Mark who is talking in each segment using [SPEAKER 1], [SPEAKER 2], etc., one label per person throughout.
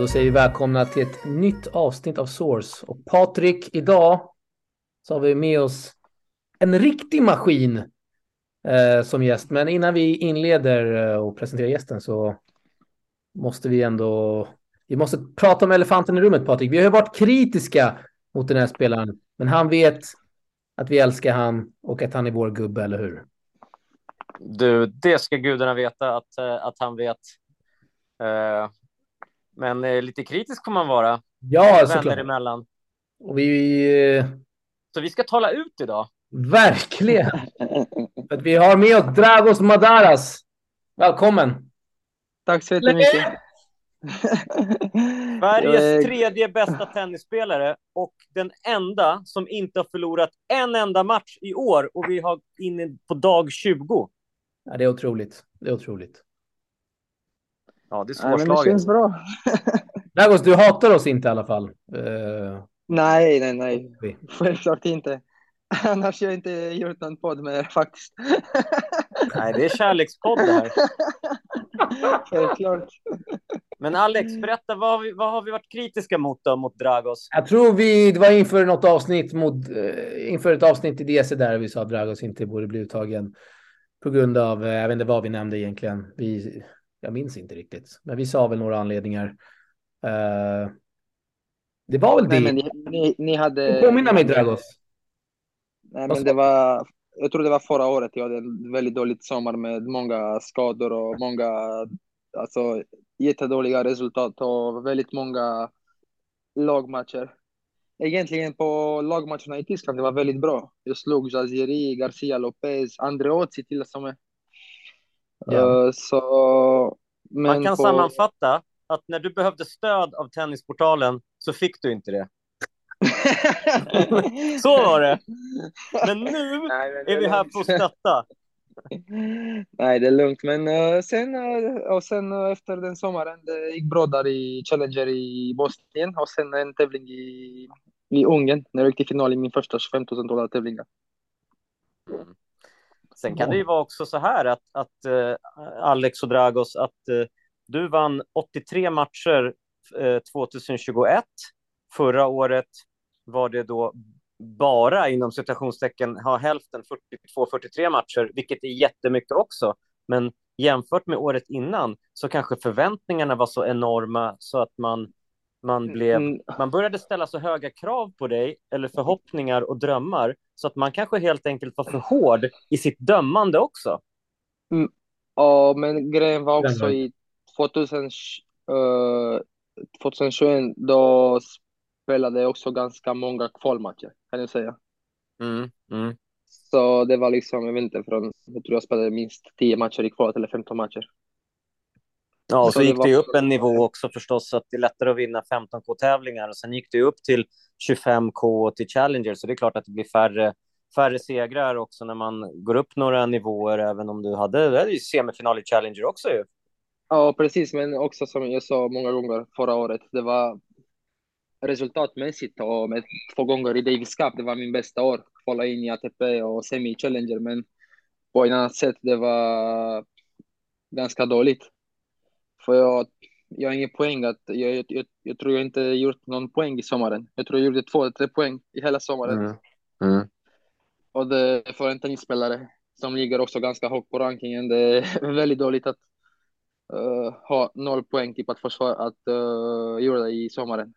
[SPEAKER 1] då säger vi välkomna till ett nytt avsnitt av Source. Och Patrik, idag så har vi med oss en riktig maskin eh, som gäst. Men innan vi inleder eh, och presenterar gästen så måste vi ändå... Vi måste prata om elefanten i rummet, Patrik. Vi har ju varit kritiska mot den här spelaren, men han vet att vi älskar han och att han är vår gubbe, eller hur?
[SPEAKER 2] Du, det ska gudarna veta att, eh, att han vet. Uh, men uh, lite kritisk får man vara.
[SPEAKER 1] Ja, såklart.
[SPEAKER 2] emellan.
[SPEAKER 1] Och vi...
[SPEAKER 2] Så vi ska tala ut idag.
[SPEAKER 1] Verkligen. att vi har med oss Dragos Madaras. Välkommen.
[SPEAKER 3] Tack så jättemycket.
[SPEAKER 2] Sveriges tredje bästa tennisspelare och den enda som inte har förlorat en enda match i år och vi har inne på dag 20.
[SPEAKER 1] Ja, det är otroligt. Det är otroligt.
[SPEAKER 2] Ja, det är svårslaget. Ja,
[SPEAKER 3] det känns bra.
[SPEAKER 1] Dragos, du hatar oss inte i alla fall. Uh...
[SPEAKER 3] Nej, nej, nej. Självklart inte. Annars har jag inte gjort någon podd med er faktiskt.
[SPEAKER 2] Nej, det är kärlekspodd det här.
[SPEAKER 3] Självklart.
[SPEAKER 2] Men Alex, berätta, vad har, vi, vad har vi varit kritiska mot då, mot Dragos?
[SPEAKER 1] Jag tror vi, det var inför något avsnitt mot, eh, inför ett avsnitt i DC där vi sa att Dragos inte borde bli uttagen på grund av, eh, jag vet inte vad vi nämnde egentligen. Vi, jag minns inte riktigt, men vi sa väl några anledningar. Uh, det var väl
[SPEAKER 3] Nej,
[SPEAKER 1] det.
[SPEAKER 3] Ni, ni, ni hade...
[SPEAKER 1] Påminna mig Dragos.
[SPEAKER 3] Nej, men det var, jag tror det var förra året. Jag hade en väldigt dålig sommar med många skador och många alltså, jättedåliga resultat och väldigt många lagmatcher. Egentligen på lagmatcherna i Tyskland det var väldigt bra. Jag slog Jaziri, Garcia Lopez, Andreozzi till och med. Ja. Uh, så,
[SPEAKER 2] Man kan på... sammanfatta att när du behövde stöd av Tennisportalen så fick du inte det. så var det. Men nu Nej, men är vi här för att stötta.
[SPEAKER 3] Nej, det är lugnt. Men uh, sen, uh, och sen uh, efter den sommaren, det gick bra där i Challenger i Bosnien och sen en tävling i, i Ungern när jag gick till final i min första 25 000 dollar tävling.
[SPEAKER 2] Mm. Sen kan det ju vara också så här att, att Alex och Dragos, att du vann 83 matcher 2021. Förra året var det då bara inom citationstecken ha hälften 42-43 matcher, vilket är jättemycket också. Men jämfört med året innan så kanske förväntningarna var så enorma så att man, man, mm, blev, mm. man började ställa så höga krav på dig, eller förhoppningar och drömmar, så att man kanske helt enkelt var för hård i sitt dömande också.
[SPEAKER 3] Mm. Ja, men grejen var också i 2000, uh, 2021, då spelade också ganska många kvalmatcher, kan jag säga.
[SPEAKER 2] Mm, mm.
[SPEAKER 3] Så det var liksom, jag vet inte, från, jag tror jag spelade minst 10 matcher i kvalet eller 15 matcher.
[SPEAKER 2] Ja, och så, så gick det ju upp en nivå också förstås, så att det är lättare att vinna 15K-tävlingar och sen gick det upp till 25K till Challenger, så det är klart att det blir färre, färre segrar också när man går upp några nivåer, även om du hade, du hade ju semifinal i Challenger också ju.
[SPEAKER 3] Ja, precis, men också som jag sa många gånger förra året, det var resultatmässigt och med två gånger i Davis Cup, det var min bästa år. Kvala in i ATP och semi-challenger, men på ett annat sätt, det var ganska dåligt. För jag, jag har ingen poäng. Att, jag, jag, jag tror jag inte gjort någon poäng i sommaren. Jag tror jag gjorde två, tre poäng i hela sommaren.
[SPEAKER 2] Mm. Mm.
[SPEAKER 3] Och det för en tennisspelare som ligger också ganska högt på rankingen, det är väldigt dåligt att uh, ha noll poäng typ att försvara att uh, göra det i sommaren.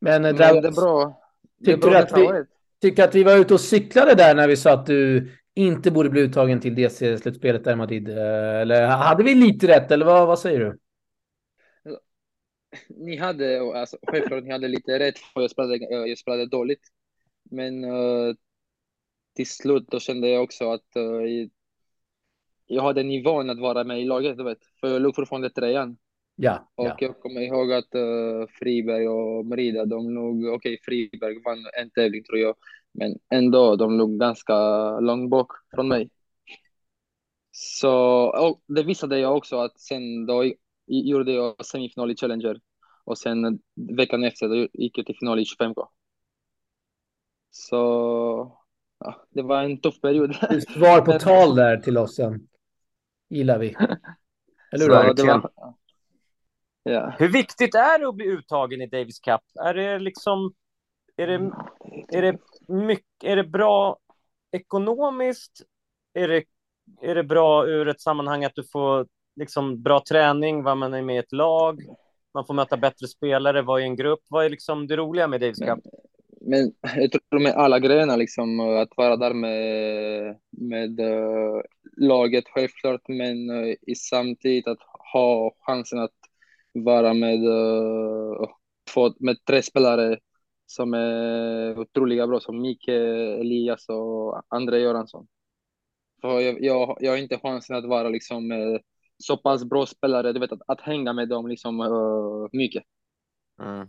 [SPEAKER 1] Men,
[SPEAKER 3] Men det är bra.
[SPEAKER 1] Det är bra att vi, tycker att vi var ute och cyklade där när vi sa att du inte borde bli uttagen till DC-slutspelet där Madrid? Eh, eller hade vi lite rätt, eller vad, vad säger du?
[SPEAKER 3] Ni hade, alltså, självklart ni hade lite rätt, för jag spelade, eh, jag spelade dåligt. Men uh, till slut då kände jag också att uh, jag hade nivån att vara med i laget, du vet. För jag låg fortfarande trean.
[SPEAKER 1] Ja,
[SPEAKER 3] och
[SPEAKER 1] ja.
[SPEAKER 3] jag kommer ihåg att uh, Friberg och Merida, de låg, okej okay, Friberg vann en tävling tror jag, men ändå, de låg ganska långt bak från mig. Så och det visade jag också att sen då gjorde jag semifinal i Challenger och sen veckan efter då gick jag till final i 25K. Så ja, det var en tuff period.
[SPEAKER 1] Svar på tal där till oss sen. Gillar vi.
[SPEAKER 3] Eller hur? Så det var, Ja.
[SPEAKER 2] Hur viktigt är det att bli uttagen i Davis Cup? Är det liksom... Är det, är det, mycket, är det bra ekonomiskt? Är det, är det bra ur ett sammanhang att du får liksom bra träning, vad man är med i ett lag, man får möta bättre spelare, vara i en grupp. Vad är liksom det roliga med Davis Cup?
[SPEAKER 3] Men jag tror med alla grejerna, liksom, att vara där med, med uh, laget självklart, men uh, i samtidigt att ha chansen att vara med, eh, uh, två, med tre spelare som är otroliga bra, som Mike, Elias och André Göransson. För jag, jag, jag har inte chansen att vara liksom, med så pass bra spelare, du vet, att, att hänga med dem liksom, uh, mycket.
[SPEAKER 2] Mm.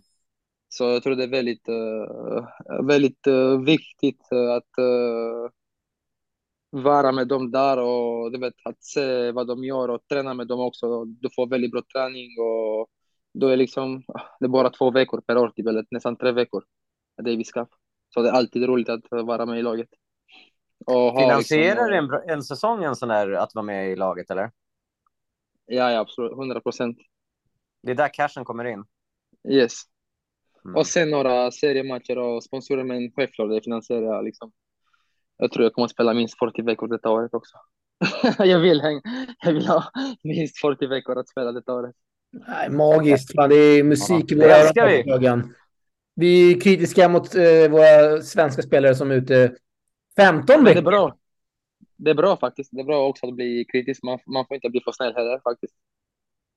[SPEAKER 3] Så jag tror det är väldigt, uh, väldigt uh, viktigt att vara med dem där och du vet, att se vad de gör och träna med dem också. Du får väldigt bra träning och då är liksom, det är bara två veckor per år, typ, eller nästan tre veckor. Davis Cup. Så det är alltid roligt att vara med i laget.
[SPEAKER 2] Finansierar liksom, en, en säsong en sån där att vara med i laget, eller?
[SPEAKER 3] Ja, ja absolut. 100 procent.
[SPEAKER 2] Det är där cashen kommer in?
[SPEAKER 3] Yes. Mm. Och sen några seriematcher och sponsorer, men självklart det finansierar liksom. Jag tror jag kommer att spela minst 40 veckor detta året också. jag, vill jag vill ha minst 40 veckor att spela detta året.
[SPEAKER 1] Nej, magiskt. Man, det är musik i våra öron. Vi är kritiska mot eh, våra svenska spelare som är ute 15 veckor.
[SPEAKER 3] Det är bra. Det är bra faktiskt. Det är bra också att bli kritisk. Man, man får inte bli för snäll heller faktiskt.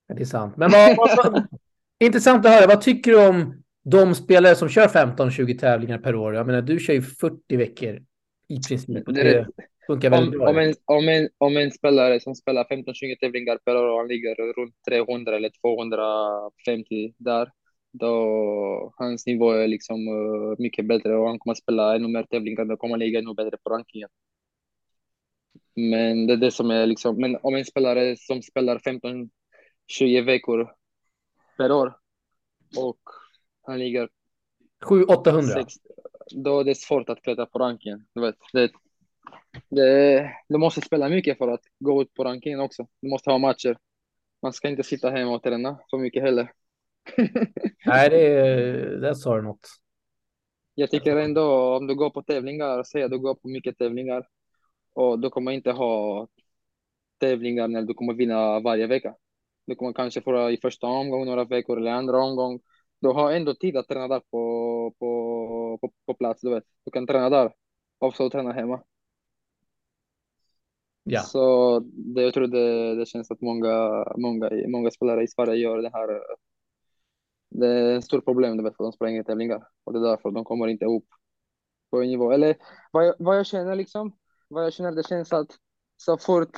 [SPEAKER 1] Ja, det är sant. Men vad, vad, intressant att höra. Vad tycker du om de spelare som kör 15-20 tävlingar per år? Jag menar, du kör ju 40 veckor i princip. Det, det funkar väldigt
[SPEAKER 3] om,
[SPEAKER 1] bra.
[SPEAKER 3] Om en, om, en, om en spelare som spelar 15-20 tävlingar per år och han ligger runt 300 eller 250 där, då hans nivå är liksom uh, mycket bättre och han kommer att spela ännu mer tävlingar, då kommer han ligga ännu bättre på rankingen. Men det är det som är liksom, men om en spelare som spelar 15-20 veckor per år och han ligger
[SPEAKER 1] 700-800.
[SPEAKER 3] Då är det svårt att klättra på rankingen. Du vet, det, det, du måste spela mycket för att gå ut på rankingen också. Du måste ha matcher. Man ska inte sitta hemma och träna för mycket heller.
[SPEAKER 1] Nej, det, det sa du något.
[SPEAKER 3] Jag tycker ändå om du går på tävlingar, säg att du går på mycket tävlingar och du kommer inte ha tävlingar när du kommer vinna varje vecka. Du kommer kanske få i första omgången några veckor eller andra omgång. Du har ändå tid att träna där på, på, på, på plats, du vet. Du kan träna där och träna hemma.
[SPEAKER 1] Ja.
[SPEAKER 3] Så det, jag tror det, det känns att många, många, många spelare i Sverige gör det här. Det är ett stort problem, du vet, för de spelar inga tävlingar och det är därför de kommer inte upp på en nivå. Eller vad jag, vad jag känner liksom, vad jag känner, det känns att så fort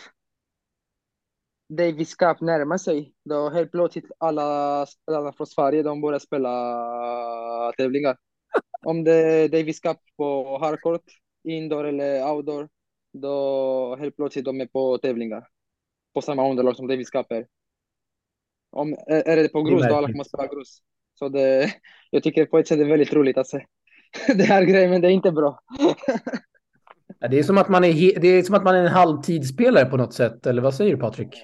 [SPEAKER 3] Davis Cup närmar sig, då helt plötsligt alla spelarna från Sverige, de börjar spela tävlingar. Om det är Davis Cup på hardcourt, indoor eller outdoor, då helt plötsligt de är på tävlingar. På samma underlag som Davis Cup är. Om, är det på grus, då alla kommer spela grus. Så det, jag tycker på ett sätt det är väldigt roligt att se det här grejen, men det är inte bra.
[SPEAKER 1] det, är som att man är, det är som att man är en halvtidsspelare på något sätt, eller vad säger du Patrik?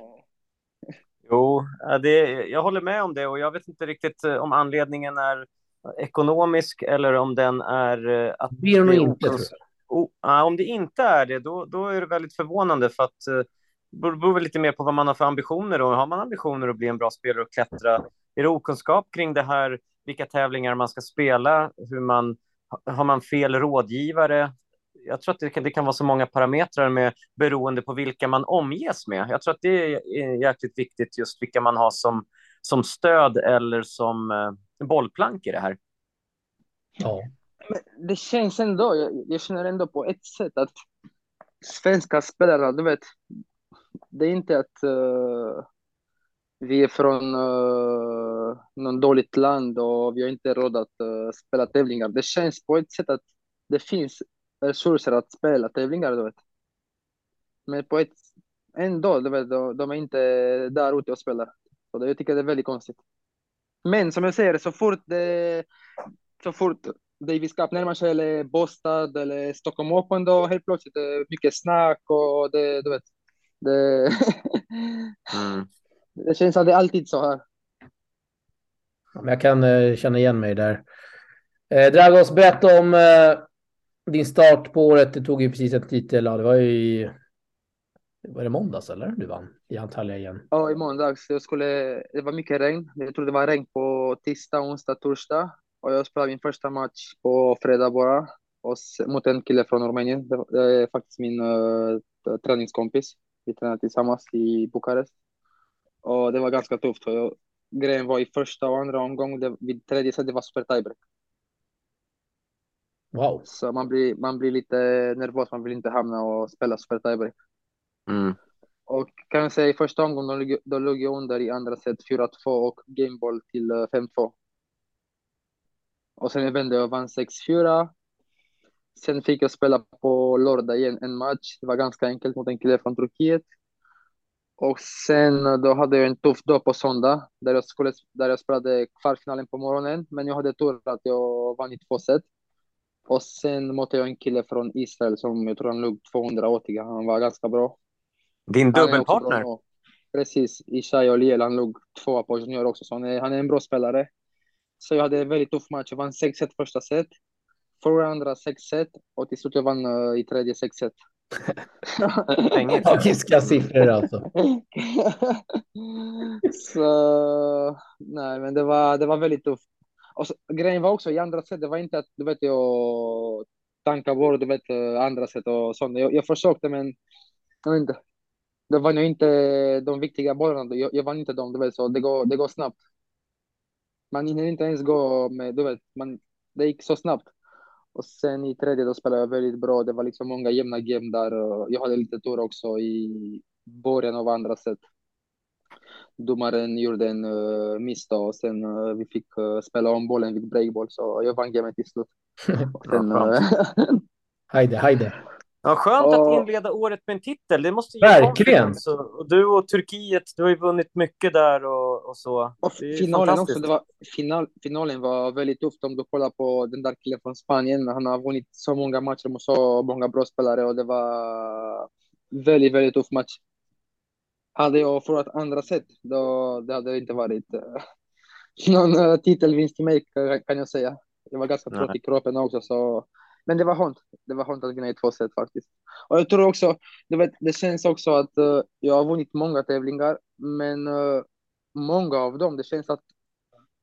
[SPEAKER 2] Jo, det, jag håller med om det och jag vet inte riktigt eh, om anledningen är ekonomisk eller om den är eh, att...
[SPEAKER 1] Det är nog inte, tror
[SPEAKER 2] jag. Oh, om det inte är det, då, då är det väldigt förvånande för att eh, det beror väl lite mer på vad man har för ambitioner och har man ambitioner att bli en bra spelare och klättra, är det okunskap kring det här, vilka tävlingar man ska spela, hur man, har man fel rådgivare, jag tror att det kan, det kan vara så många parametrar med beroende på vilka man omges med. Jag tror att det är jäkligt viktigt just vilka man har som, som stöd eller som eh, bollplank i det här.
[SPEAKER 3] Ja. Men det känns ändå, jag, jag känner ändå på ett sätt att svenska spelare, du vet, det är inte att uh, vi är från eh, uh, något dåligt land och vi har inte råd att uh, spela tävlingar. Det känns på ett sätt att det finns resurser att spela tävlingar, du vet. Men på ett, ändå, du vet, de är inte där ute och spelar. Så det, jag tycker det är väldigt konstigt. Men som jag säger, så fort det, så fort Davis Cup närmar sig, eller Bostad eller Stockholm Open, då helt plötsligt är det mycket snack och det, du vet. Det, mm. det känns att det är alltid så här.
[SPEAKER 1] men jag kan uh, känna igen mig där. Eh, Dragos, berätta om eh, din start på året. Du tog ju precis en titel. Ja, det var ju var det måndags eller? Du vann i Antalya igen.
[SPEAKER 3] Ja, i måndags. Jag skulle, det var mycket regn. Jag tror det var regn på tisdag, onsdag, torsdag. Och jag spelade min första match på fredag bara. Och mot en kille från Rumänien. Det är faktiskt min uh, träningskompis. Vi tränade tillsammans i Bukarest. Och det var ganska tufft. Jag, grejen var i första och andra omgången, vid tredje set, det var super tiebreak.
[SPEAKER 1] Wow.
[SPEAKER 3] Så man blir, man blir lite nervös, man vill inte hamna och spela super tiebreak.
[SPEAKER 2] Mm.
[SPEAKER 3] Och kan jag säga i första omgången, då, låg jag under i andra set 4-2 och gameboll till 5-2. Eh, och sen jag vände och vann 6-4. Sen fick jag spela på lördag igen en match. Det var ganska enkelt mot en kille från Turkiet. Och sen då hade jag en tuff dag på söndag där jag, skulle, där jag spelade kvartsfinalen på morgonen. Men jag hade tur att jag vann i två set. Och sen mötte jag en kille från Israel som jag tror han låg 280. Han var ganska bra.
[SPEAKER 2] Din dubbelpartner?
[SPEAKER 3] Precis, Ishai Oliel. Han låg tvåa på junior också, så han är, han är en bra spelare. Så jag hade en väldigt tuff match. Jag vann 6-1 första set, förra andra 6-1 och till slut jag vann uh, i tredje 6-1.
[SPEAKER 1] Magiska siffror alltså.
[SPEAKER 3] så nej, men det var, det var väldigt tufft. Och så, grejen var också i andra set, det var inte att du vet jag tankar bort du vet andra set och sånt. Jag, jag försökte men jag vet inte. Det var nog inte de viktiga bollarna. Jag, jag vann inte dem, du vet så det går, det går snabbt. Man hinner inte ens gå med, du vet, man, det gick så snabbt. Och sen i tredje då spelade jag väldigt bra. Det var liksom många jämna game där. Jag hade lite tur också i början av andra set domaren gjorde en uh, miss då, och sen uh, vi fick uh, spela om bollen vid breakball så jag vann gamet till slut.
[SPEAKER 1] sen, uh.
[SPEAKER 2] Ja, skönt och... att inleda året med en titel. Det måste
[SPEAKER 1] Verkligen.
[SPEAKER 2] Och du och Turkiet, du har ju vunnit mycket där och, och så.
[SPEAKER 3] Och finalen också. Det var, final, finalen var väldigt tufft om du kollar på den där killen från Spanien. Han har vunnit så många matcher med så många bra spelare och det var väldigt, väldigt tuff match. Hade jag förlorat andra set, då det hade inte varit uh, någon uh, titelvinst till mig kan jag säga. Jag var ganska trött i kroppen också, så men det var skönt. Det var skönt att vinna i två set faktiskt. Och jag tror också, du vet, det känns också att uh, jag har vunnit många tävlingar, men uh, många av dem, det känns att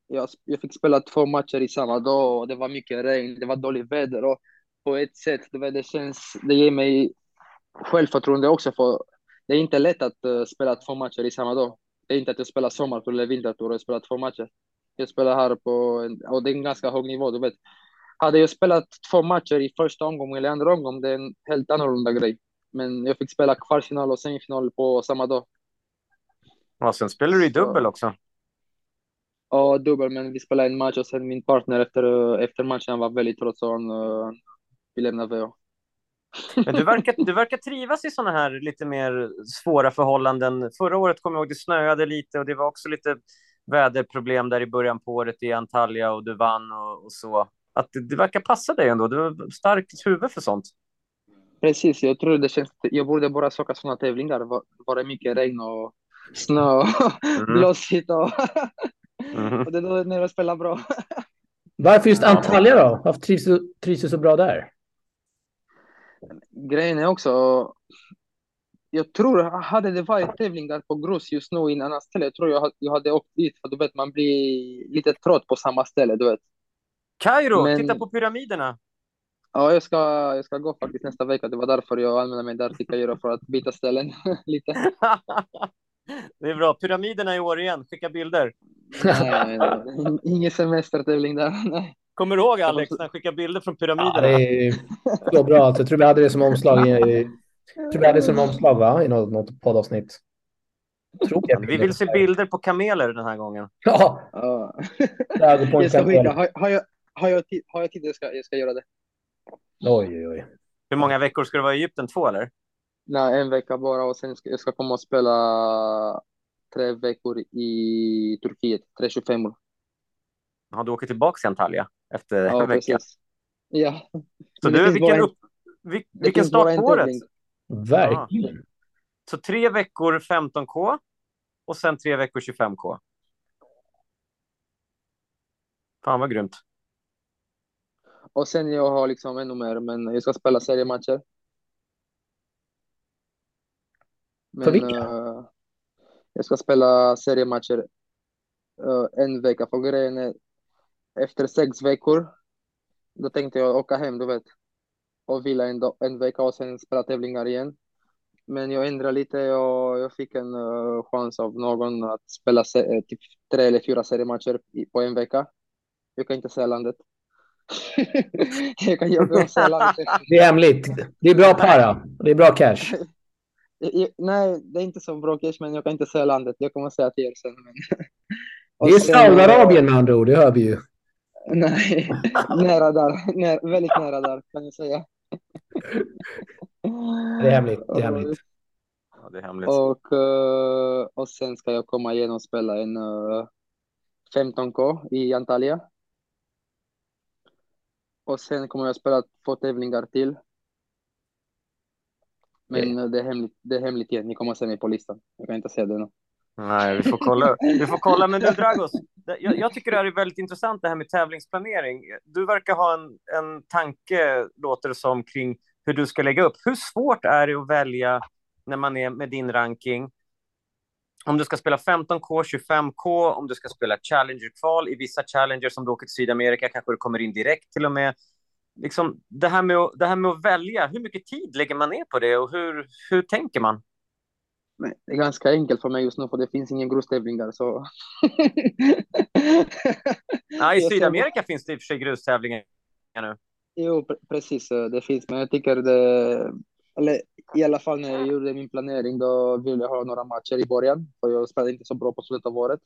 [SPEAKER 3] jag, jag fick spela två matcher i samma dag och det var mycket regn, det var dåligt väder och på ett sätt, du vet, det känns, det ger mig självförtroende också för det är inte lätt att uh, spela två matcher i samma dag. Det är inte att jag spelar sommartur eller vintertur och spelar två matcher. Jag spelar här på, och det är en ganska hög nivå, du vet. Hade jag spelat två matcher i första omgången eller andra omgången, det är en helt annorlunda grej. Men jag fick spela kvartsfinal och semifinal på samma dag.
[SPEAKER 2] Ja, sen spelar du i dubbel också.
[SPEAKER 3] Ja, dubbel, men vi spelade en match och sen min partner efter, efter matchen var väldigt trött så han uh, ville lämna VH.
[SPEAKER 2] Men du verkar, du verkar trivas i sådana här lite mer svåra förhållanden. Förra året kom jag ihåg det snöade lite och det var också lite väderproblem där i början på året i Antalya och du vann och, och så. Att det, det, verkar passa dig ändå. Du har starkt huvud för sånt.
[SPEAKER 3] Precis, jag tror det känns. Jag borde bara söka sådana tävlingar. Var, det mycket regn och snö och mm. blåsigt och, mm. och det är då när jag spelar bra.
[SPEAKER 1] Varför just Antalya då? Varför trivs du, trivs du så bra där?
[SPEAKER 3] grejen är också, jag tror, hade det varit tävlingar på grus just nu i en annan ställe, jag tror jag, jag hade åkt dit, för du vet, man blir lite trött på samma ställe, du vet.
[SPEAKER 2] Kairo, Men... titta på pyramiderna.
[SPEAKER 3] Ja, jag ska, jag ska gå faktiskt nästa vecka. Det var därför jag anmälde mig där till Kairo, för att byta ställen lite.
[SPEAKER 2] det är bra. Pyramiderna i år igen. Skicka bilder.
[SPEAKER 3] Nej, nej, nej. ingen semestertävling där. Nej.
[SPEAKER 2] Kommer du ihåg Alex när han skickade bilder från pyramiderna? Ja,
[SPEAKER 1] det är så bra. Alltså, jag tror vi hade det som omslag i, tror vi hade det som omslag va? i något, något poddavsnitt.
[SPEAKER 2] Vi vill se bilder på kameler den här gången.
[SPEAKER 1] Ja.
[SPEAKER 3] ja. Jag ska skicka. Har, har, jag, har, jag tid, har jag tid jag ska, jag ska göra det.
[SPEAKER 1] Oj, oj, oj.
[SPEAKER 2] Hur många veckor ska du vara i Egypten? Två eller?
[SPEAKER 3] Nej, en vecka bara och sen ska jag ska komma och spela tre veckor i Turkiet, tre 25 år.
[SPEAKER 2] Ja, du åker tillbaka till Antalya? efter ja, en vecka. Precis.
[SPEAKER 3] Ja.
[SPEAKER 2] Så du, vilken, upp, vil, vilken start på året?
[SPEAKER 1] Verkligen. Ja.
[SPEAKER 2] Så tre veckor 15K och sen tre veckor 25K. Fan vad grymt.
[SPEAKER 3] Och sen jag har liksom ännu mer, men jag ska spela seriematcher. Men,
[SPEAKER 1] För vilka?
[SPEAKER 3] eh, jag ska spela seriematcher eh, en vecka. För grejen är, efter sex veckor, då tänkte jag åka hem, du vet, och vila en, en vecka och sen spela tävlingar igen. Men jag ändrade lite och jag fick en eh, chans av någon att spela typ tre eller fyra seriematcher på en vecka. Jag kan inte säga landet. jag kan jag kan säga landet.
[SPEAKER 1] Det är hemligt. Det är bra para. Det är bra cash.
[SPEAKER 3] Nej, det är inte så bra cash, men jag kan inte säga landet. Jag kommer säga till er sen. Men...
[SPEAKER 1] Det är Saudiarabien med andra ord, det hör vi ju.
[SPEAKER 3] Nej, nära där. Nära, väldigt nära där, kan jag säga.
[SPEAKER 1] Det är hemligt. Det är hemligt.
[SPEAKER 2] Ja, det är hemligt.
[SPEAKER 3] Och, eh, och sen ska jag komma igen och spela en eh, 15K i Antalya. Och sen kommer jag spela två tävlingar till. Men det är hemligt, det är hemligt igen. Ni kommer att se mig på listan. Jag kan inte säga det nu.
[SPEAKER 2] Nej, vi får kolla. Vi får kolla. Men du, Dragos, jag, jag tycker det här är väldigt intressant, det här med tävlingsplanering. Du verkar ha en, en tanke, låter det som, kring hur du ska lägga upp. Hur svårt är det att välja när man är med din ranking? Om du ska spela 15K, 25K, om du ska spela Challenger-kval. I vissa Challenger som du åker till Sydamerika kanske du kommer in direkt till och med. Liksom, det, här med att, det här med att välja, hur mycket tid lägger man ner på det och hur, hur tänker man?
[SPEAKER 3] Men det är ganska enkelt för mig just nu, för det finns ingen grustävlingar. Så...
[SPEAKER 2] Ja, I Sydamerika finns det i och för sig grustävlingar nu.
[SPEAKER 3] Jo, pre- precis. eh, Det finns, men jag tycker det... Eller i alla fall när jag gjorde min planering, då ville jag ha några matcher i början. För jag spelade inte så bra på slutet av året.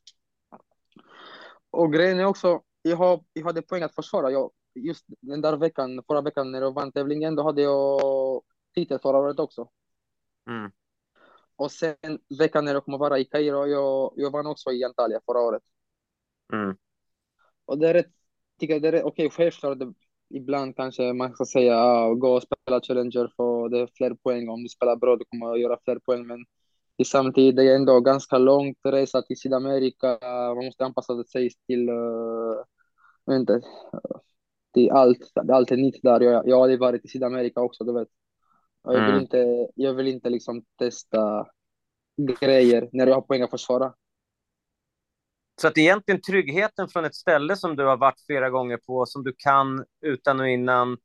[SPEAKER 3] Och grejen är också, jag, har, jag hade poäng att försvara. Jag, just den där veckan, förra veckan när jag vann tävlingen, då hade jag titel förra året också.
[SPEAKER 2] Mm.
[SPEAKER 3] Och sen veckan när jag kommer vara i Kairo, jag, jag vann också i Antalya förra året.
[SPEAKER 2] Mm.
[SPEAKER 3] Och det är rätt, tycker jag det är okej, självklart, det, ibland kanske man ska säga, ah, gå och spela Challenger för det är fler poäng. Om du spelar bra, du kommer att göra fler poäng. Men i samtidigt, det är ändå ganska långt resa till Sydamerika. Man måste anpassa sig till, uh, inte, till allt. Allt är nytt där. Jag, jag har varit i Sydamerika också, du vet. Jag vill
[SPEAKER 2] Mm.
[SPEAKER 3] inte, jag vill inte liksom testa grejer när jag har poäng att försvara.
[SPEAKER 2] Så att egentligen tryggheten från ett ställe som du har varit flera gånger på, som du kan utan och innan,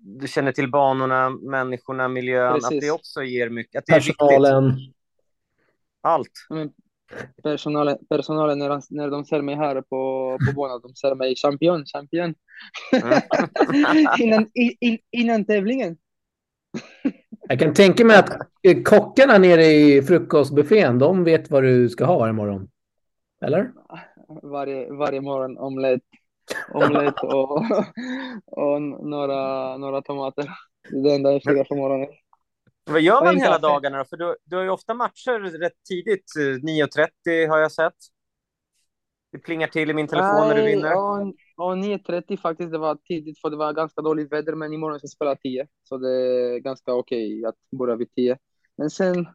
[SPEAKER 2] du känner till banorna, människorna, miljön,
[SPEAKER 3] Precis.
[SPEAKER 2] att det också ger mycket, att det är viktigt.
[SPEAKER 1] Personalen.
[SPEAKER 2] Allt.
[SPEAKER 3] Men personalen, personalen när, de- när de ser mig här på, på banan, de ser mig champion, champion.
[SPEAKER 2] Mm.
[SPEAKER 3] innan, in, innan tävlingen.
[SPEAKER 1] Jag kan tänka mig att kockarna nere i frukostbuffén, de vet vad du ska ha varje morgon. Eller?
[SPEAKER 3] Varje, varje morgon omelett, omelett och, och några, några tomater. Det är det enda jag käkar på morgonen.
[SPEAKER 2] Vad gör man hela dagarna då? För du, du har ju ofta matcher rätt tidigt, eh, 9.30 har jag sett. Det plingar till i min telefon när du
[SPEAKER 3] Nej,
[SPEAKER 2] vinner.
[SPEAKER 3] Ja, ja, 9.30 faktiskt, det var tidigt för det var ganska dåligt väder, men imorgon ska jag spela 10. Så det är ganska okej att börja vid 10. Men sen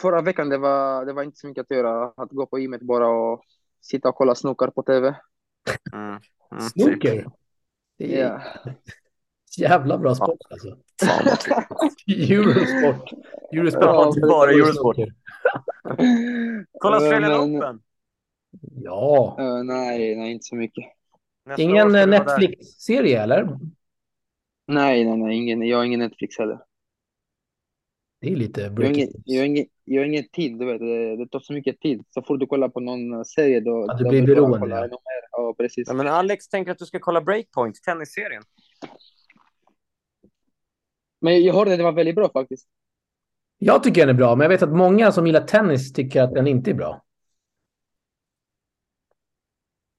[SPEAKER 3] förra veckan, det var, det var inte så mycket att göra. Att gå på gymmet bara och sitta och kolla snokar på TV.
[SPEAKER 2] Mm. Mm.
[SPEAKER 1] Snooker. Det är
[SPEAKER 3] Ja.
[SPEAKER 1] jävla bra sport alltså. Eurosport. Eurosport.
[SPEAKER 3] Ja,
[SPEAKER 2] bara Eurosport. Kolla Australian
[SPEAKER 3] men-
[SPEAKER 2] Open.
[SPEAKER 1] Ja.
[SPEAKER 3] eh, nej, nej, inte så mycket.
[SPEAKER 2] Nästa
[SPEAKER 1] Ingen. Netflix-serie eller?
[SPEAKER 3] Nej, nej, nej, ingen, jag har ingen Netflix heller.
[SPEAKER 1] Det är lite
[SPEAKER 3] Jag har
[SPEAKER 1] breaking
[SPEAKER 3] ingen,
[SPEAKER 1] news.
[SPEAKER 3] jag har ingen, tid, du vet. Det, det tar så mycket tid. Så fort du kollar på någon serie, då,
[SPEAKER 1] Ja, du blir beroende,
[SPEAKER 3] kolla
[SPEAKER 1] ja.
[SPEAKER 3] Ja, precis.
[SPEAKER 2] Ja, men Alex tänker att du ska kolla Breakpoint, tennisserien.
[SPEAKER 3] Men jag hörde att det var väldigt bra faktiskt.
[SPEAKER 1] Jag tycker den är bra, men jag vet att många som gillar tennis tycker att den inte är bra.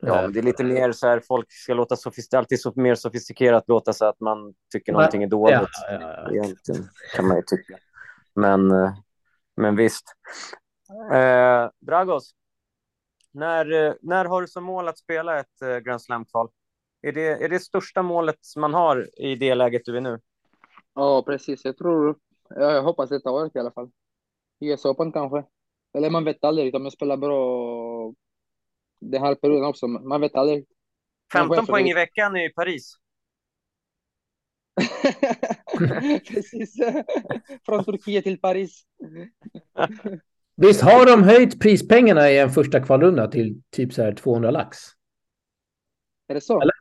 [SPEAKER 2] Ja,
[SPEAKER 1] Eh,
[SPEAKER 2] men det är lite mer så här, folk ska låta sofist- alltid så mer sofistikerat låta så att man tycker någonting är dåligt.
[SPEAKER 1] Ja, ja, ja.
[SPEAKER 2] Egentligen kan man ju tycka. Men, eh, men visst. Eh, Dragos, när, eh, när har du som mål att spela ett eh, Grand Slam-kval? Är det, är det största målet man har i det läget du är nu?
[SPEAKER 3] Ja, precis. Jag tror, ja, jag hoppas detta året i alla fall. US Open kanske. Eller man vet aldrig, om jag spelar bra den här perioden också. Man vet aldrig.
[SPEAKER 2] 15 poäng i veckan i Paris.
[SPEAKER 3] Precis. Från Turkiet till Paris.
[SPEAKER 1] Visst har de höjt prispengarna i en första kvalrunda till typ så här 200 lax?
[SPEAKER 3] Är det så?
[SPEAKER 1] Eller?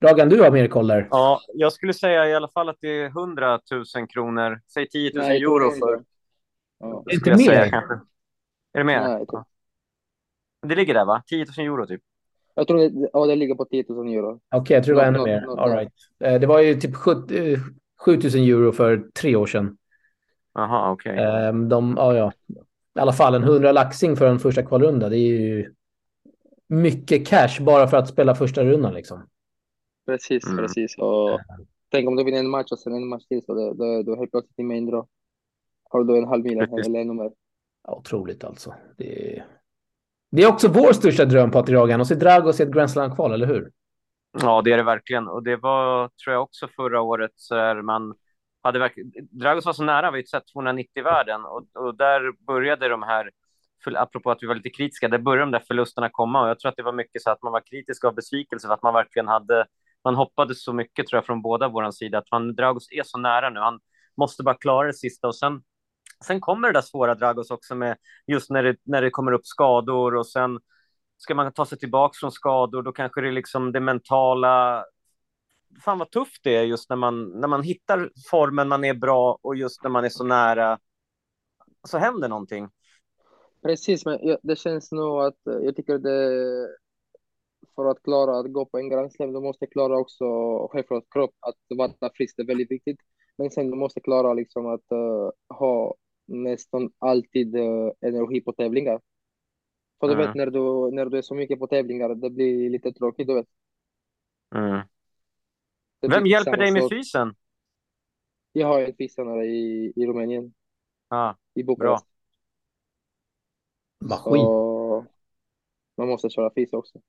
[SPEAKER 1] Dragan, du har mer koll där.
[SPEAKER 2] Ja, jag skulle säga i alla fall att det är 100 000 kronor. Säg 10 000
[SPEAKER 3] Nej,
[SPEAKER 2] euro för.
[SPEAKER 1] Ja. Inte
[SPEAKER 2] säga,
[SPEAKER 1] mer?
[SPEAKER 2] kanske. Är det mer?
[SPEAKER 3] Nej.
[SPEAKER 2] Ja. Det ligger där va? 10 000 euro typ.
[SPEAKER 3] Jag tror det, ja, det ligger på 10 000 euro.
[SPEAKER 1] Okej, jag tror det var ännu mer. All right. Eh, Det var ju typ 70 7000 euro för tre år sedan.
[SPEAKER 2] Jaha, okej.
[SPEAKER 1] Ehm, De, ja, ja. I alla fall en 100 laxing för en första kvalrunda. Det är ju mycket cash bara för att spela första rundan liksom.
[SPEAKER 3] Precis,
[SPEAKER 2] Mm.
[SPEAKER 3] precis. Och tänk om du vinner en match och sen en match till så det, då, då helt plötsligt i main draw. Har du en halv mil
[SPEAKER 2] Precis.
[SPEAKER 3] eller ännu mer.
[SPEAKER 1] Ja, otroligt alltså. Det är, det är också vår största dröm, Patrik Dragan. att se Dragos i ett Grand Slam-kval, eller hur?
[SPEAKER 2] Ja, det är det verkligen. Och det var, tror jag, också förra året så där man hade verkligen... Dragos var så nära, vi har ju sett 290-världen och, och där började de här, för, apropå att vi var lite kritiska, där började de där förlusterna komma och jag tror att det var mycket så att man var kritisk av besvikelse för att man verkligen hade, man hoppades så mycket tror jag från båda våran sida att man, Dragos är så nära nu, han måste bara klara det sista och sen Sen kommer det där svåra Dragos också med just när det, när det kommer upp skador och sen ska man ta sig tillbaka från skador, då kanske det är liksom det mentala. Fan vad tufft det är just när man, när man hittar formen, man är bra och just när man är så nära så händer någonting.
[SPEAKER 3] Precis, men jag, det känns nog att eh, jag tycker det för att klara att gå på en Grand Slam, du måste klara också självklart kropp, att vara frisk, det är väldigt viktigt. Men sen du måste klara liksom att uh, ha nästan alltid eh, energi på tävlingar. För du
[SPEAKER 2] Mm.
[SPEAKER 3] vet när du, när du är så mycket på tävlingar, det blir lite tråkigt, du vet.
[SPEAKER 2] Mm. Vem
[SPEAKER 3] blir
[SPEAKER 2] hjälper dig med
[SPEAKER 3] sak.
[SPEAKER 2] fysen?
[SPEAKER 3] Jag har en fystränare i, i Rumänien,
[SPEAKER 2] Ja,
[SPEAKER 3] i Bukarest.
[SPEAKER 1] Maskin.
[SPEAKER 3] Så man måste köra fys också.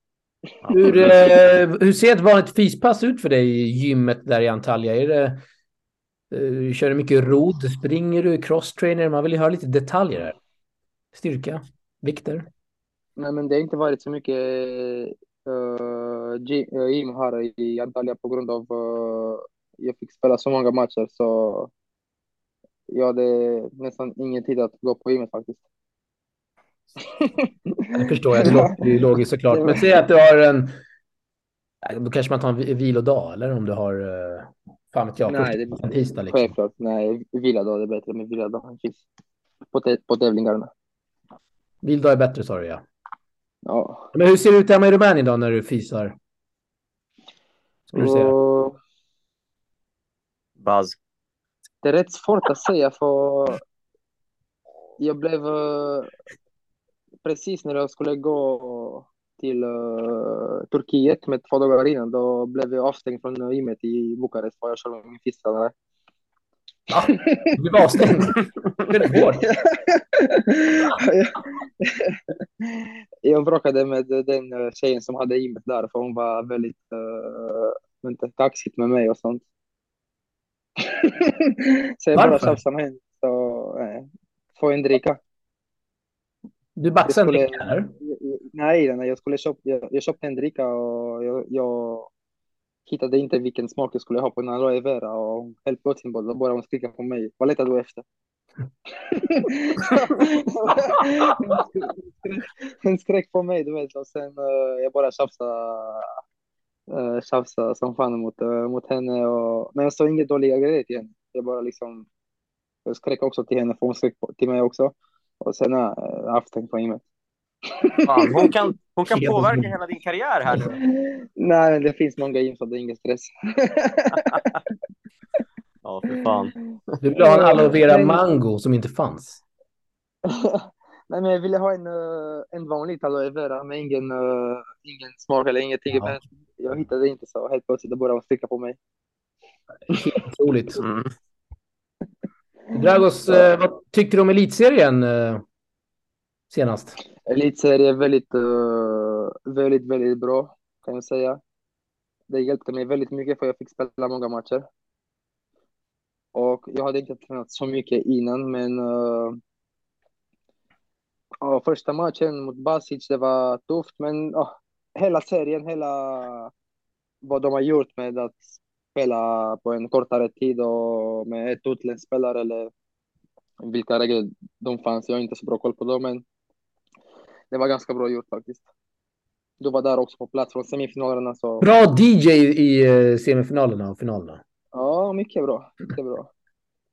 [SPEAKER 1] Hur, eh, hur ser ett vanligt fyspass ut för dig i gymmet där i Antalya? Är det, eh, kör du mycket rodd? Springer du? Crosstrainer? Man vill ju höra lite detaljer här. Styrka? Vikter?
[SPEAKER 3] Nej, men det har inte varit så mycket uh, gym här i Antalya på grund av uh, jag fick spela så många matcher så jag hade nästan ingen tid att gå på gymmet faktiskt.
[SPEAKER 1] Det förstår jag. Det ju logiskt såklart. Men säg att du har en... Då kanske man tar en vi- vilodag, eller om du har... Fan vet jag.
[SPEAKER 3] Nej, det-
[SPEAKER 1] en tisdag liksom.
[SPEAKER 3] Självklart, nej, vilodag är bättre med vilodag finns på, tä- på tävlingarna.
[SPEAKER 1] Vilodag är bättre, sa du ja.
[SPEAKER 3] Ja.
[SPEAKER 1] Men hur ser det ut hemma i Rumänien då när du fysar? Skulle du säga?
[SPEAKER 3] Och
[SPEAKER 2] Buzz.
[SPEAKER 3] det är rätt svårt att säga för jag blev eh, precis när jag skulle gå till eh, Turkiet med två dagar innan, då blev jag avstängd från gymmet i Bukarest för jag körde med min fystränare.
[SPEAKER 1] Du blev avstängd. Det är hårt.
[SPEAKER 3] jag bråkade med den tjejen som hade gymmet där för hon var väldigt uh, inte, kaxigt med mig och sånt. så jag bara tjafsade med henne. Så, eh, får en dricka.
[SPEAKER 1] Du baxade en dricka, eller?
[SPEAKER 3] Nej, nej jag, skulle köpa, jag, jag köpte en dricka och jag, jag hittade inte vilken smak jag skulle ha på en aloe vera och helt plötsligt bara, började hon skrika på mig. Vad letar du efter? Hon skrek på mig, du vet, och sen uh, jag bara tjafsade, uh, tjafsade som fan mot, uh, mot henne. Och, men jag sa inga dåliga grejer till henne. Jag bara liksom, jag skrek också till henne, för hon skrek på, till mig också. Och sen uh, en poäng gymmet.
[SPEAKER 2] Fan, hon kan, hon kan påverka hela din karriär här nu.
[SPEAKER 3] Nej, men det finns många gym så det är ingen stress.
[SPEAKER 2] Ja, för fan.
[SPEAKER 1] Du ville ha en aloe vera mango som inte fanns.
[SPEAKER 3] Nej, men jag ville ha en, eh, en vanlig aloe vera med ingen, eh, ingen smak eller ingenting.
[SPEAKER 1] Ja.
[SPEAKER 3] Men jag hittade inte så helt plötsligt då började hon sticka på mig.
[SPEAKER 1] Helt otroligt.
[SPEAKER 2] Mm.
[SPEAKER 1] Dragos, eh, vad tyckte du om elitserien senast?
[SPEAKER 3] Elitserie är väldigt, eh, väldigt, väldigt bra kan jag säga. Det hjälpte mig väldigt mycket för jag fick spela många matcher. Och jag hade inte tränat så mycket innan, men uh, första matchen mot Basic, det var tufft, men uh, hela serien, hela vad de har gjort med att spela på en kortare tid och med ett utländskt spelare eller vilka regler de fanns. Jag har inte så bra koll på dem, men det var ganska bra gjort faktiskt. Du var där också på plats från semifinalerna. Så...
[SPEAKER 1] Bra DJ i eh, semifinalerna och finalerna.
[SPEAKER 3] Ja, mycket bra. Mycket bra.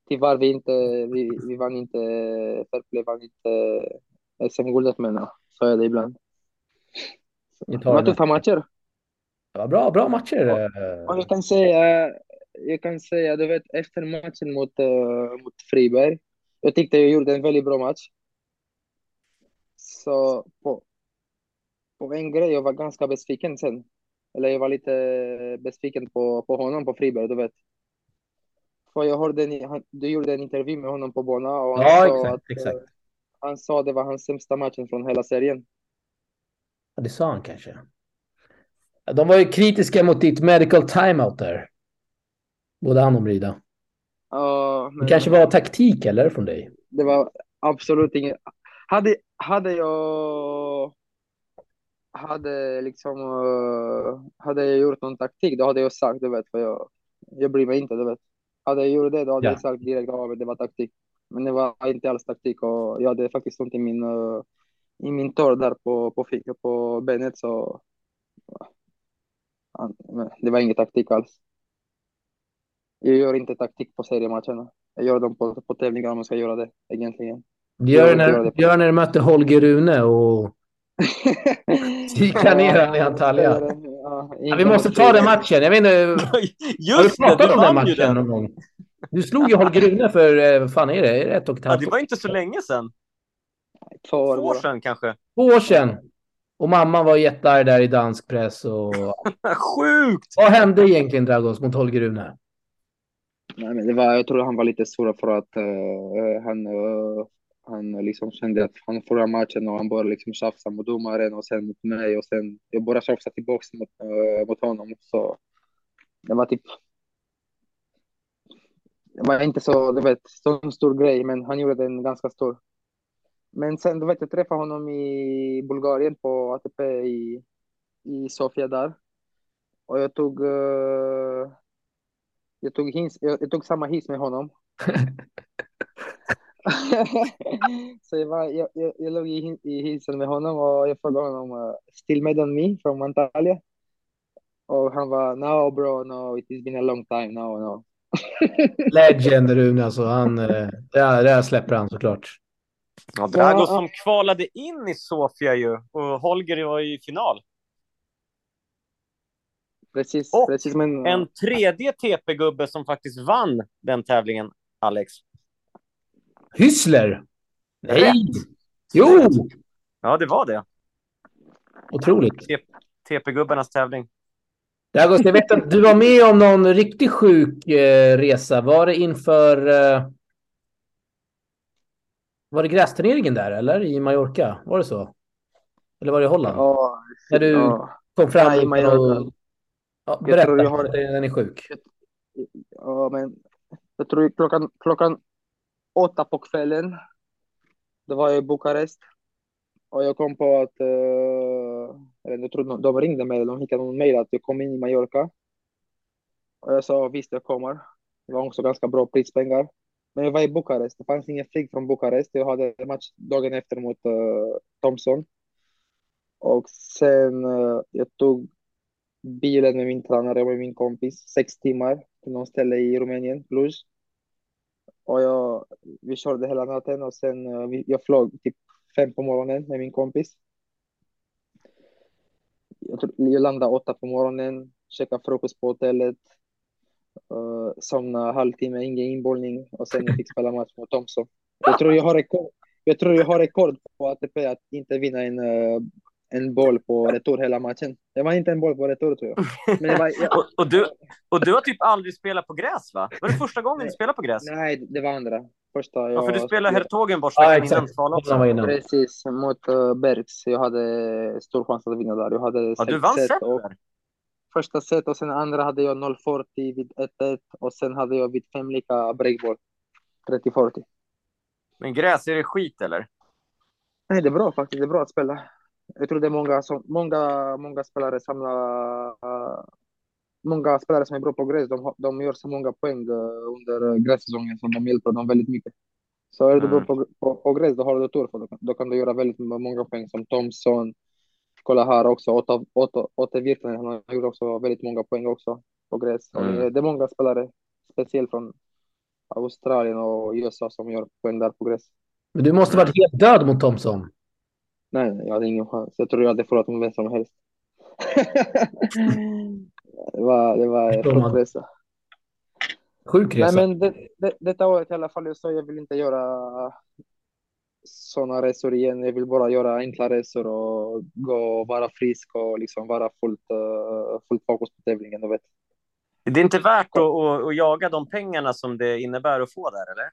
[SPEAKER 3] Tyvärr vi inte, vi, vi vann inte, Fairplay vann inte SM-guldet men ja, så är det ibland. Det var tuffa matcher.
[SPEAKER 1] Ja, bra, bra matcher.
[SPEAKER 3] Och jag kan säga, jag kan säga, du vet, efter matchen mot, uh, mot Friberg, jag tyckte jag gjorde en väldigt bra match. Så på, på en grej jag var ganska besviken sen. Eller jag var lite besviken på, på honom på Friberg, du vet. För jag hörde han, du gjorde en intervju med honom på banan och han
[SPEAKER 1] ja,
[SPEAKER 3] sa
[SPEAKER 1] exakt,
[SPEAKER 3] att
[SPEAKER 1] exakt.
[SPEAKER 3] Uh, han sa det var hans sämsta matchen från hela serien.
[SPEAKER 1] Ja, det sa han kanske. De var ju kritiska mot ditt medical timeout där. Både han och Brida.
[SPEAKER 3] Ja, men...
[SPEAKER 1] Det kanske var taktik eller från dig?
[SPEAKER 3] Det var absolut inget. Hade, hade jag hade liksom uh, hade jag gjort någon taktik då hade jag sagt du vet för jag, jag bryr mig inte du vet. Hade jag gjort det då hade
[SPEAKER 1] Ja.
[SPEAKER 3] jag sagt direkt att det var taktik. Men det var inte alls taktik och jag hade faktiskt ont i min uh, i min tår där på på, på benet så ja, det var ingen taktik alls. Jag gör inte taktik på seriematcherna. Jag gör dem på, på tävlingar om jag ska göra det egentligen.
[SPEAKER 1] Det gör det när,
[SPEAKER 3] det.
[SPEAKER 1] det gör när du mötte Holger Rune och kikar ner han i Antalya.
[SPEAKER 3] Ja,
[SPEAKER 1] Ja, vi måste ta den matchen. Jag vet inte, har du
[SPEAKER 2] Just det,
[SPEAKER 1] pratat
[SPEAKER 2] du
[SPEAKER 1] om den matchen
[SPEAKER 2] den.
[SPEAKER 1] någon gång? Du slog ju Holger Rune för, eh, vad fan är det? Det ett och ett
[SPEAKER 2] Ja,
[SPEAKER 1] halvt
[SPEAKER 2] det
[SPEAKER 1] år?
[SPEAKER 2] var inte så länge sedan.
[SPEAKER 3] Två år
[SPEAKER 2] Två år
[SPEAKER 3] bara.
[SPEAKER 2] sedan kanske.
[SPEAKER 1] Två år sedan. Och mamma var jättearg där i dansk press. Och...
[SPEAKER 2] Sjukt!
[SPEAKER 1] Vad hände egentligen Dragos mot Holger Rune?
[SPEAKER 3] Nej, men det var, jag tror han var lite sur för att eh, han, eh, han liksom kände att han förlorade matchen och han började liksom tjafsa mot domaren och sen mot mig och sen jag började tjafsa tillbaka mot, äh, mot honom. Så det var typ det var inte så, du vet, så stor grej, men han gjorde den ganska stor. Men sen, du vet, jag träffade honom i Bulgarien på ATP i, i Sofia där. Och jag tog, eh, jag tog, hins, jag, jag tog samma hiss med honom. så jag, var, jag, jag, jag låg i, i hissen med honom och jag frågade honom, uh, still made on me from Antalya? Och han var, no bro, no, it has been a long time, no, no.
[SPEAKER 1] Legend Rune alltså. Han, eh, det, här, släpper han såklart.
[SPEAKER 2] Ja, Dragos
[SPEAKER 3] Ja.
[SPEAKER 2] som kvalade in i Sofia ju. Och Holger var i final.
[SPEAKER 3] Precis,
[SPEAKER 2] Och
[SPEAKER 3] precis, men
[SPEAKER 2] En tredje TP-gubbe som faktiskt vann den tävlingen, Alex.
[SPEAKER 1] Hyssler! Nej!
[SPEAKER 2] Rätt.
[SPEAKER 1] Jo!
[SPEAKER 2] Ja, det var det.
[SPEAKER 1] Otroligt.
[SPEAKER 2] TP-gubbarnas tävling.
[SPEAKER 1] Jag vet att du var med om någon riktigt sjuk eh, resa. Var det inför... Eh, var det grästurneringen där, eller? I Mallorca? Var det så? Eller var det i Holland?
[SPEAKER 3] ja,
[SPEAKER 1] När du
[SPEAKER 3] ja,
[SPEAKER 1] kom fram
[SPEAKER 3] Nej,
[SPEAKER 1] och...
[SPEAKER 3] Mallorca.
[SPEAKER 1] Ja,
[SPEAKER 3] Jag
[SPEAKER 1] berätta,
[SPEAKER 3] tror jag har-
[SPEAKER 1] den är sjuk.
[SPEAKER 3] ja, men jag tror klockan, klockan åtta på kvällen, då var jag i Bukarest. Och jag kom på att, eh, eller jag tror de- ringde mig, de skickade någon mejl att jag kom in i Mallorca. Och jag sa visst, jag kommer. Det var också ganska bra prispengar. Men jag var i Bukarest, det fanns ingen flyg från Bukarest. Jag hade match dagen efter mot eh, uh, Thompson. Och sen uh, jag tog bilen med min tränare och med min kompis, sex timmar till någon ställe i Rumänien, Cluj. Och jag, vi körde hela natten och sen eh, jag flög typ fem på morgonen med min kompis. Jag, tror, jag landade åtta på morgonen, käkade frukost på hotellet, uh, somnade halvtimme, ingen inbollning och sen jag fick spela match mot Thompson. Jag tror jag har rekord, jag tror jag har rekord på ATP att inte vinna en, eh, en boll på retur hela matchen. Det var inte en boll på retur tror jag. Men det var, jag,
[SPEAKER 2] Och, och, du, och du har typ aldrig spelat på gräs, va? Var det första gången du spelade på gräs?
[SPEAKER 3] nej, det var andra. Första jag
[SPEAKER 2] Ja, för du spelade Hertogenbosch
[SPEAKER 1] Ja,
[SPEAKER 2] veckan innan också.
[SPEAKER 3] Precis, mot uh, Bergs. Jag hade stor chans att vinna där. Jag hade
[SPEAKER 2] Ja, du vann
[SPEAKER 3] set och första set och sen andra hade jag 0-40 vid 1-1 och sen hade jag vid fem lika breakball 30-40.
[SPEAKER 2] Men gräs, är det skit eller?
[SPEAKER 3] Nej, det är bra faktiskt. Det är bra att spela. Jag tror det är många, som, många, många spelare samlar... Många spelare som är bra på gräs, de, de gör så många poäng uh, under grässäsongen som de hjälper dem väldigt mycket. Så är du bra
[SPEAKER 2] Mm.
[SPEAKER 3] på, på, på gräs, då har du tur, för då, kan- då kan du göra väldigt många poäng som Thompson. Kolla här också, Otto, Otto, Otto Virtanen, han har gjort också väldigt många poäng också på gräs.
[SPEAKER 2] Mm.
[SPEAKER 3] det, det är många spelare, speciellt från Australien och USA som gör poäng där på gräs.
[SPEAKER 1] Men du måste varit helt död mot Thompson.
[SPEAKER 3] Nej, nej, jag hade ingen chans. Jag tror jag hade förlorat mot vem som helst. det var, det
[SPEAKER 1] man.
[SPEAKER 3] frukt resa.
[SPEAKER 1] Sjuk
[SPEAKER 3] Nej,
[SPEAKER 1] resa.
[SPEAKER 3] men det, det, detta året i alla fall, jag sa jag vill inte göra sådana resor igen. Jag vill bara göra enkla resor och gå och vara frisk och liksom vara fullt, uh, fullt fokus på tävlingen. Du vet.
[SPEAKER 2] Det är inte värt att, att, att jaga de pengarna som det innebär att få där, eller?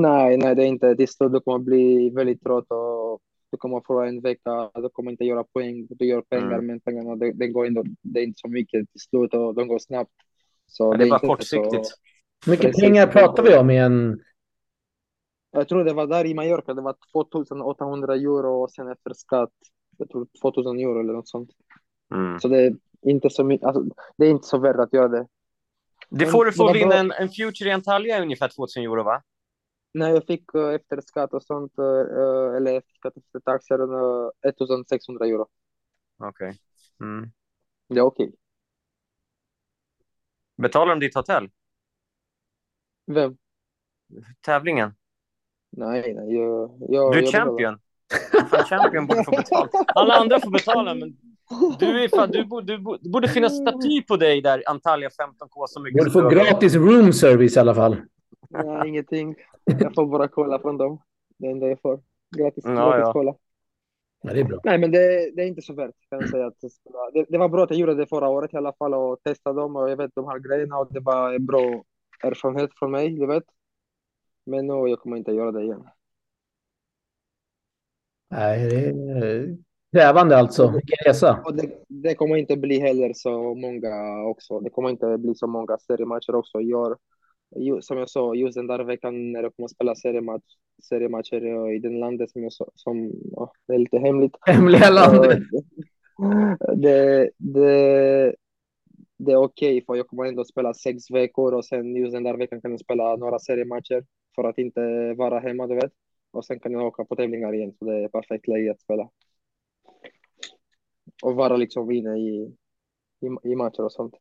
[SPEAKER 3] Nej, nej, det är inte. Till slut kommer bli väldigt trött och du kommer förlora en vecka. Du kommer inte göra poäng. Du gör pengar,
[SPEAKER 2] Mm.
[SPEAKER 3] men pengarna det, det går ändå, det är inte så mycket till slut och de går snabbt. Så
[SPEAKER 2] Ja, det är bara
[SPEAKER 3] inte
[SPEAKER 2] kortsiktigt.
[SPEAKER 3] Så,
[SPEAKER 1] Hur mycket
[SPEAKER 3] Precis.
[SPEAKER 1] pengar pratar vi om i en...
[SPEAKER 3] jag tror det var där i Mallorca, det var 2800 euro och sen efter skatt, jag tror 2000 euro eller något sånt.
[SPEAKER 2] Mm.
[SPEAKER 3] Så det är inte så mycket, alltså, det är inte så värt att göra det.
[SPEAKER 2] Det får du få
[SPEAKER 3] var
[SPEAKER 2] vinna en, en Future i Antalya ungefär 2000 euro, va?
[SPEAKER 3] När jag fick eh, efter skatt och sånt, eh, eller efter skatt efter taxer, uh, 1600 euro.
[SPEAKER 2] Okej. Mm.
[SPEAKER 3] Det är okej.
[SPEAKER 2] Betalar de ditt hotell?
[SPEAKER 3] Vem?
[SPEAKER 2] Tävlingen?
[SPEAKER 3] Nej, nej, jag... jag
[SPEAKER 2] Du är
[SPEAKER 3] jag
[SPEAKER 2] champion. Fan, champion borde få betala. Alla andra får betala, men du, är fan, du, borde, du borde- finnas staty på dig där, Antalya 15K. Så mycket
[SPEAKER 1] Borde få gratis room service i alla fall.
[SPEAKER 3] Nej, ingenting. Jag får bara cola från dem. Det är enda jag får. Gratis,
[SPEAKER 2] Ja,
[SPEAKER 3] gratis
[SPEAKER 2] ja.
[SPEAKER 3] cola.
[SPEAKER 1] Ja, det är bra.
[SPEAKER 3] Nej, men det, det är inte så värt kan jag säga. Att det, det var bra att jag gjorde det förra året i alla fall och testade dem och jag vet de här grejerna och det var en bra erfarenhet från mig, du vet. Men nu jag kommer inte göra det igen.
[SPEAKER 1] Nej, det är krävande alltså. Vilken resa.
[SPEAKER 3] Och det, det kommer inte bli heller så många också. Det kommer inte bli så många seriematcher också i år. Som jag sa, just den där veckan när jag kommer spela seriematch, seriematcher eh, i den landet som jag som, ja, det är lite hemligt.
[SPEAKER 1] Hemliga landet.
[SPEAKER 3] Det, det, det är okej för jag kommer ändå spela sex veckor och sen just den där veckan kan jag spela några seriematcher för att inte vara hemma, du vet. Och sen kan jag åka på tävlingar igen, så det är perfekt läge att spela. Och vara liksom inne i, i, i matcher och sånt.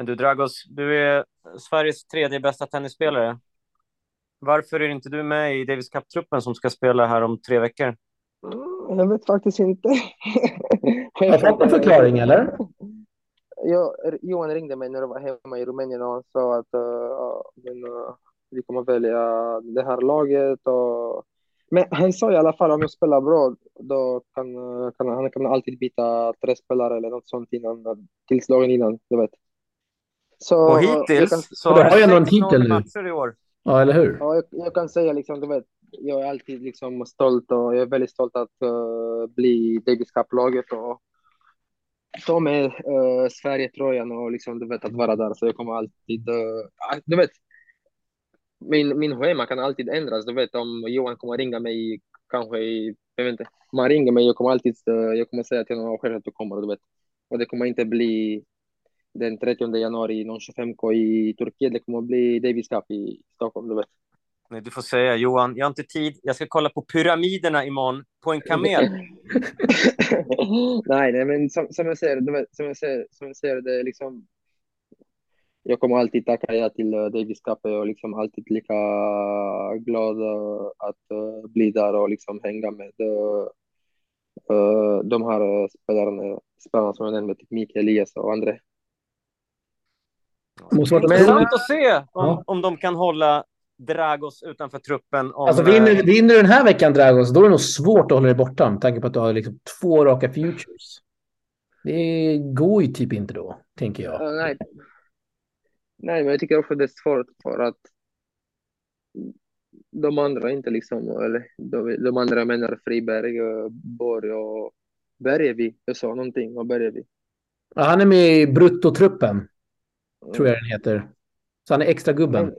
[SPEAKER 2] Men du, Dragos, du är Sveriges tredje bästa tennisspelare. Varför är inte du med i Davis Cup-truppen som ska spela här om tre veckor?
[SPEAKER 3] Mm, Jag vet faktiskt inte.
[SPEAKER 1] Har du fått en förklaring eller?
[SPEAKER 3] Jag, Johan ringde mig när jag var hemma i Rumänien och han sa att uh, men, uh, vi kommer välja det här laget. Och... Men han sa i alla fall om jag spelar bra, då kan, uh, kan han kan alltid byta tre spelare eller något sånt innan, tills dagen innan, du vet. Så,
[SPEAKER 2] Och
[SPEAKER 3] jag
[SPEAKER 2] hittills
[SPEAKER 3] kan,
[SPEAKER 2] så
[SPEAKER 1] Och
[SPEAKER 2] har
[SPEAKER 1] ju ändå en titel nu.
[SPEAKER 2] i år.
[SPEAKER 1] Ja, eller hur?
[SPEAKER 3] ja, jag, jag kan säga liksom, du vet, jag är alltid liksom stolt och jag är väldigt stolt att uh, bli Davis Cup-laget och ta med uh, Sverige-tröjan och liksom, du vet, att vara där. Så jag kommer alltid, uh, du vet, min, min schema kan alltid ändras. Du vet, om Johan kommer ringa mig kanske i, jag vet inte, man ringer mig, jag kommer alltid, uh, jag kommer säga till honom själv att du kommer, du vet. Och det kommer inte bli den 30 januari, någon 25K i Turkiet, det kommer bli Davis Cup i Stockholm, du vet.
[SPEAKER 2] Nej, du får säga Johan, jag har inte tid. Jag ska kolla på pyramiderna imorgon på en kamel.
[SPEAKER 3] nej, nej, men som, som jag säger, du vet, som jag säger, som jag säger, det är liksom. Jag kommer alltid tacka ja till uh, Davis Cup och liksom alltid lika glad uh, att uh, bli där och liksom hänga med de här spelarna, spelarna som jag nämnde, typ Mikael Elias och andra.
[SPEAKER 1] Måste
[SPEAKER 3] Men-
[SPEAKER 2] Intressant att se om,
[SPEAKER 1] Ja.
[SPEAKER 2] om de kan hålla Dragos utanför truppen. Om,
[SPEAKER 1] Alltså vinner,
[SPEAKER 2] eh,
[SPEAKER 1] vinner du den här veckan Dragos, då är det nog svårt att hålla dig borta med tanke på att du har liksom två raka futures. Det går ju typ inte då, tänker jag.
[SPEAKER 3] Uh, nej. nej, men jag tycker också det är svårt för att de andra inte liksom, eller de, de andra menar Friberg, Borg och Bergevi. Jag sa någonting om Bergevi.
[SPEAKER 1] Ja, han är med i bruttotruppen, tror jag den heter. Så han är extra gubben.
[SPEAKER 3] Men,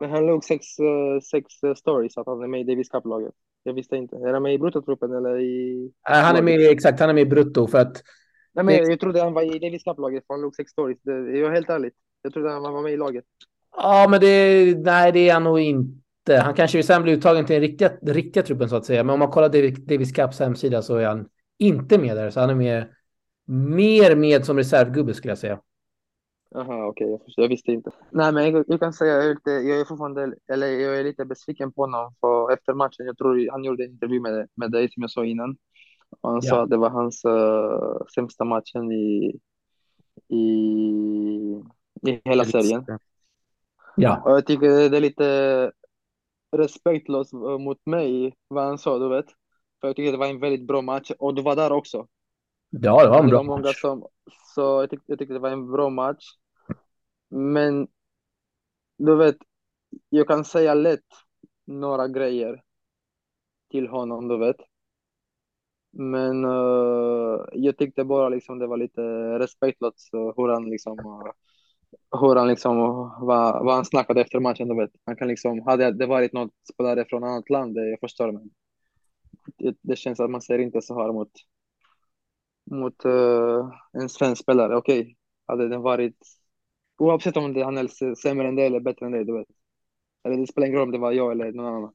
[SPEAKER 3] Men han låg sex, eh, sex eh, stories att han är med i Davis Cup-laget. Jag visste inte. Är han med i bruttotruppen eller i...
[SPEAKER 1] Han är med, exakt, han är med i brutto för att...
[SPEAKER 3] Nej, men jag trodde han var i Davis Cup-laget för han låg sex stories. Det, jag är helt ärligt. Jag trodde han var med i laget.
[SPEAKER 1] Ja, men det... Nej, det är han nog inte. Han kanske sen blir uttagen till den riktiga, den riktiga truppen så att säga. Men om man kollar Davis, Cups hemsida så är han inte med där. Så han är med, mer med som reservgubbe skulle jag säga.
[SPEAKER 3] Jaha, okej, okay, jag, jag, visste inte. Nej, men jag, jag kan säga jag är, lite, jag är fortfarande, eller jag är lite besviken på honom för efter matchen. Jag tror han gjorde en intervju med, med dig som jag sa innan. Och han ja. sa att det var hans uh, sämsta matchen i, i, i hela serien.
[SPEAKER 1] Ja.
[SPEAKER 3] Och jag tycker det är lite respektlöst mot mig vad han sa, du vet. För jag tycker det var en väldigt bra match och du var där också.
[SPEAKER 1] Ja, det var en bra
[SPEAKER 3] det var många Som, så jag tyckte, jag tyckte det var en bra match. Men du vet, jag kan säga lätt några grejer till honom, du vet. Men uh, jag tyckte bara liksom det var lite respektlöst hur han liksom uh, hur han liksom eh, vad, vad han snackade efter matchen, du vet. Han kan liksom, hade det varit något spelare från annat land, jag förstår men det, det känns att man ser inte så här mot mot uh, en svensk spelare. Okej, okay. hade den varit Oavsett om det, han är sämre än det eller bättre än det, du vet. Eller det spelar ingen roll om det var jag eller någon annan.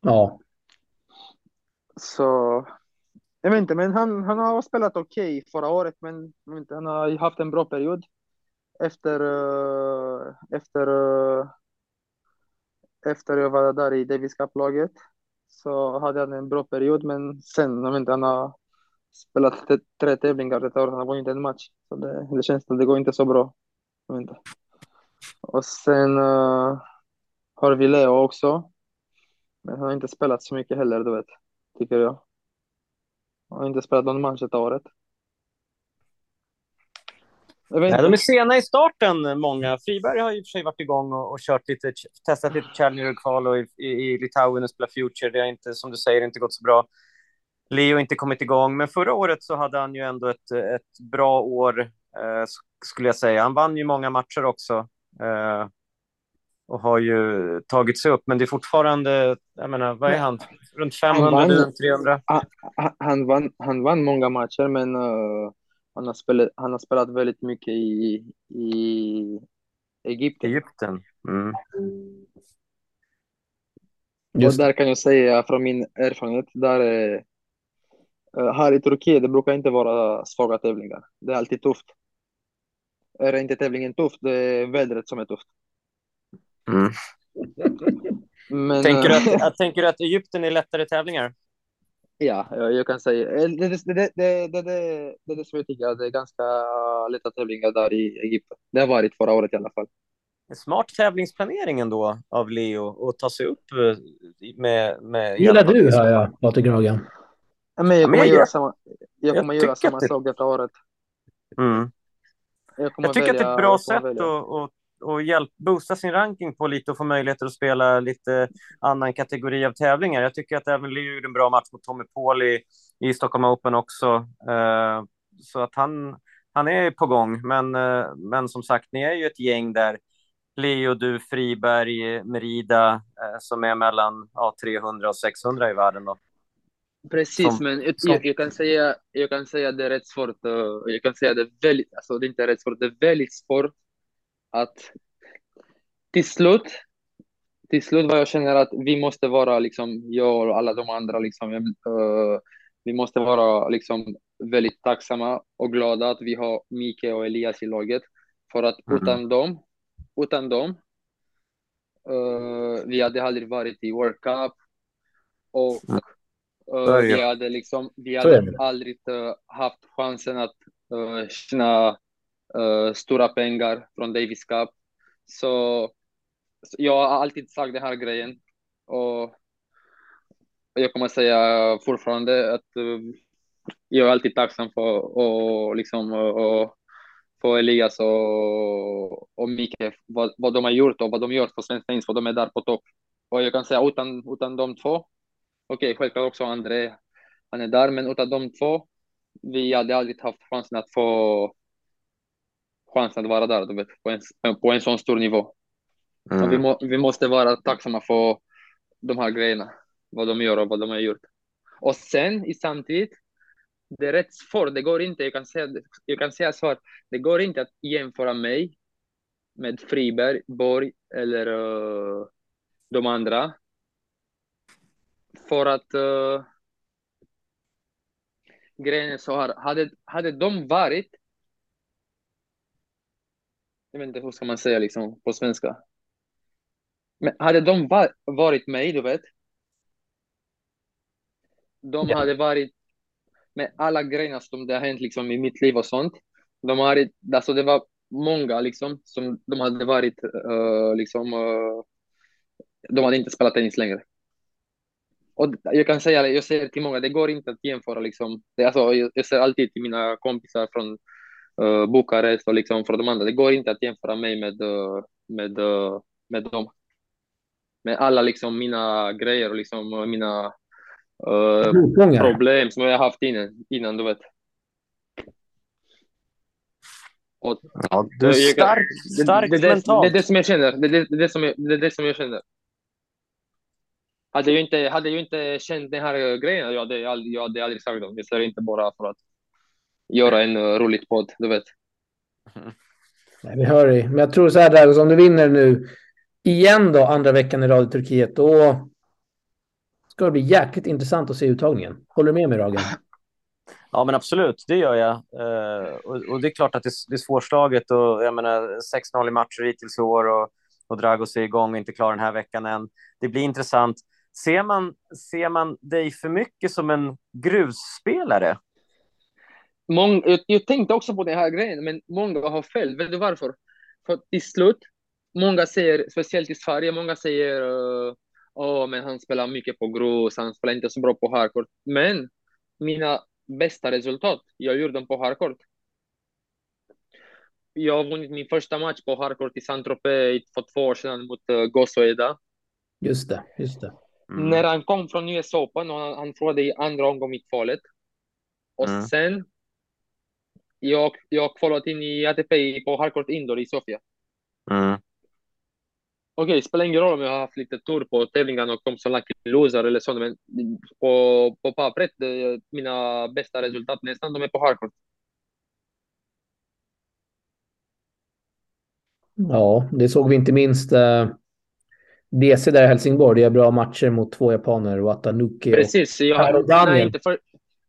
[SPEAKER 1] Ja.
[SPEAKER 3] Så, jag vet inte, men han, han har spelat okej okay förra året, men inte, han har haft en bra period. Efter, uh, efter, uh, efter jag var där i Davis Cup-laget så hade han en bra period, men sen, jag vet inte, han har spelat tre tävlingar detta år, han har vunnit en match. Så det, det känns att det går inte så bra. Inte. Och sen uh, har vi Leo också. Men han har inte spelat så mycket heller, du vet, tycker jag. Han har inte spelat någon match detta året.
[SPEAKER 2] Nej, de är sena i starten, många. Friberg har i och för sig varit igång och, och kört lite, testat lite Challenger-kval och i, i, i Litauen och spelat Future. Det har inte, som du säger, inte gått så bra. Leo inte kommit igång, men förra året så hade han ju ändå ett, ett bra år, eh, skulle jag säga. Han vann ju många matcher också eh, och har ju tagit sig upp, men det är fortfarande, jag menar, vad är han? Runt 500, han vann, 300?
[SPEAKER 3] Han, han, vann, han vann många matcher, men uh, han, har spelat, han har spelat väldigt mycket i, i Egypten.
[SPEAKER 2] Egypten. Mm.
[SPEAKER 3] Och där kan jag säga från min erfarenhet, där är här i Turkiet det brukar inte vara svaga tävlingar. Det är alltid tufft. Är inte tävlingen tuff, det är vädret som är tufft.
[SPEAKER 2] Mm. Men, tänker, du att, äh, tänker du att Egypten är lättare tävlingar?
[SPEAKER 3] Ja, jag kan säga det. Det, det, det, det, det, det som jag tycker, det är ganska lätta tävlingar där i Egypten. Det har varit förra året i alla fall.
[SPEAKER 2] En smart tävlingsplanering ändå av Leo att ta sig upp med... med
[SPEAKER 1] Gillar du, hör jag, Patrik Gragen.
[SPEAKER 3] Men jag kommer ja, göra samma, jag kommer jag göra samma sak detta året.
[SPEAKER 2] Mm. Jag, jag tycker att det är ett bra sätt att, att, att hjälp, boosta sin ranking på lite och få möjligheter att spela lite annan kategori av tävlingar. Jag tycker att även Leo gjorde en bra match mot Tommy Paul i, i Stockholm Open också. Uh, så att han, han är på gång. Men, uh, men som sagt, ni är ju ett gäng där. Leo, du, Friberg, Merida, uh, som är mellan ja, 300 och 600 i världen. Då.
[SPEAKER 3] Precis, som, men jag, som... jag, kan säga, jag kan säga att det är rätt svårt. Jag kan säga att det är väldigt, alltså det är inte rätt svårt, det är väldigt svårt att till slut, till slut vad jag känner att vi måste vara, liksom, jag och alla de andra, liksom, uh, vi måste vara liksom, väldigt tacksamma och glada att vi har Mike och Elias i laget. För att mm. utan dem, utan dem, uh, vi hade aldrig varit i World Cup och mm. Uh, vi hade, liksom, vi hade aldrig uh, haft chansen att uh, tjäna stora pengar från Davis Cup. Så, så, jag har alltid sagt den här grejen. Och jag kommer säga fortfarande att jag är alltid tacksam för och, liksom, och, för Elias och, och Mikael, vad, vad de har gjort och vad de gör för Svensk Tennis, för de är där på topp. Och jag kan säga utan, utan de två Okej, okay, självklart också André, han är där, men utav de två, vi hade aldrig haft chansen att få chansen att vara där, du vet, på en, på en sån stor nivå. Mm. Vi, må, vi måste vara tacksamma för de här grejerna, vad de gör och vad de har gjort. Och sen i samtidigt, det är rätt svårt, det går inte, jag kan säga, jag kan säga så här, det går inte att jämföra mig med Friberg, Borg eller uh, de andra. För att uh, grejen är så här, hade, hade de varit jag vet inte hur ska man säga liksom på svenska. Men hade de var, varit mig, du vet. De ja. hade varit med alla grejerna som det har hänt liksom i mitt liv och sånt. De hade, alltså det var många liksom som de hade varit uh, liksom. Uh, de hade inte spelat tennis längre. Och jag kan säga, jag säger till många, det går inte att jämföra liksom. Det, alltså, jag, jag säger alltid till mina kompisar från uh, Bukarest och liksom från de andra, det går inte att jämföra mig med, uh, med, uh, med dem. Med alla liksom mina grejer och liksom mina uh, problem som jag haft innan, innan du vet.
[SPEAKER 2] Och, ja, du är stark, stark
[SPEAKER 3] det, det,
[SPEAKER 2] mentalt.
[SPEAKER 3] Det, är det som jag känner. Det, det, det, som jag, det är det som jag känner. Hade jag inte, hade jag inte känt den här grejen, jag hade, jag, jag hade aldrig sagt dem. Jag säger inte bara för att göra en roligt podd, du vet.
[SPEAKER 1] Nej, vi hör dig. Men jag tror så här, Dragos, om du vinner nu igen då, andra veckan i Radio Turkiet, då ska det bli jäkligt intressant att se uttagningen. Håller du med mig, Ragen?
[SPEAKER 2] Ja, men absolut, det gör jag. Uh, och, och, det är klart att det, det är svårslaget och jag menar 6-0 i matcher hittills i år och, och Dragos är igång och inte klar den här veckan än. Det blir intressant. Ser man, ser man dig för mycket som en grusspelare?
[SPEAKER 3] Mång, jag, jag tänkte också på den här grejen, men många har fel. Vet du varför? För till slut, många säger, speciellt i Sverige, många säger uh, oh, men han spelar mycket på grus, han spelar inte så bra på hardcourt. Men mina bästa resultat, jag gjorde dem på hardcourt. Jag har vunnit min första match på hardcourt i Saint-Tropez för två år sedan mot uh, Gosoeda.
[SPEAKER 1] Just det, just det.
[SPEAKER 3] Mm. När han kom från US Open och han, han förlorade i andra omgången i kvalet. Och mm. sen jag, jag kvalat in i ATP på Hardcourt Indoor i Sofia.
[SPEAKER 2] Mm.
[SPEAKER 3] Okej, okay, spelar ingen roll om jag har haft lite tur på tävlingarna och kom som lucky loser eller så, men på, på pappret, mina bästa resultat nästan, de är på hardcourt.
[SPEAKER 1] Ja, det såg vi inte minst eh, DC där i Helsingborg. Det är bra matcher mot två japaner, Watanuki
[SPEAKER 3] Precis, och jag, Daniel. Nej, inte för,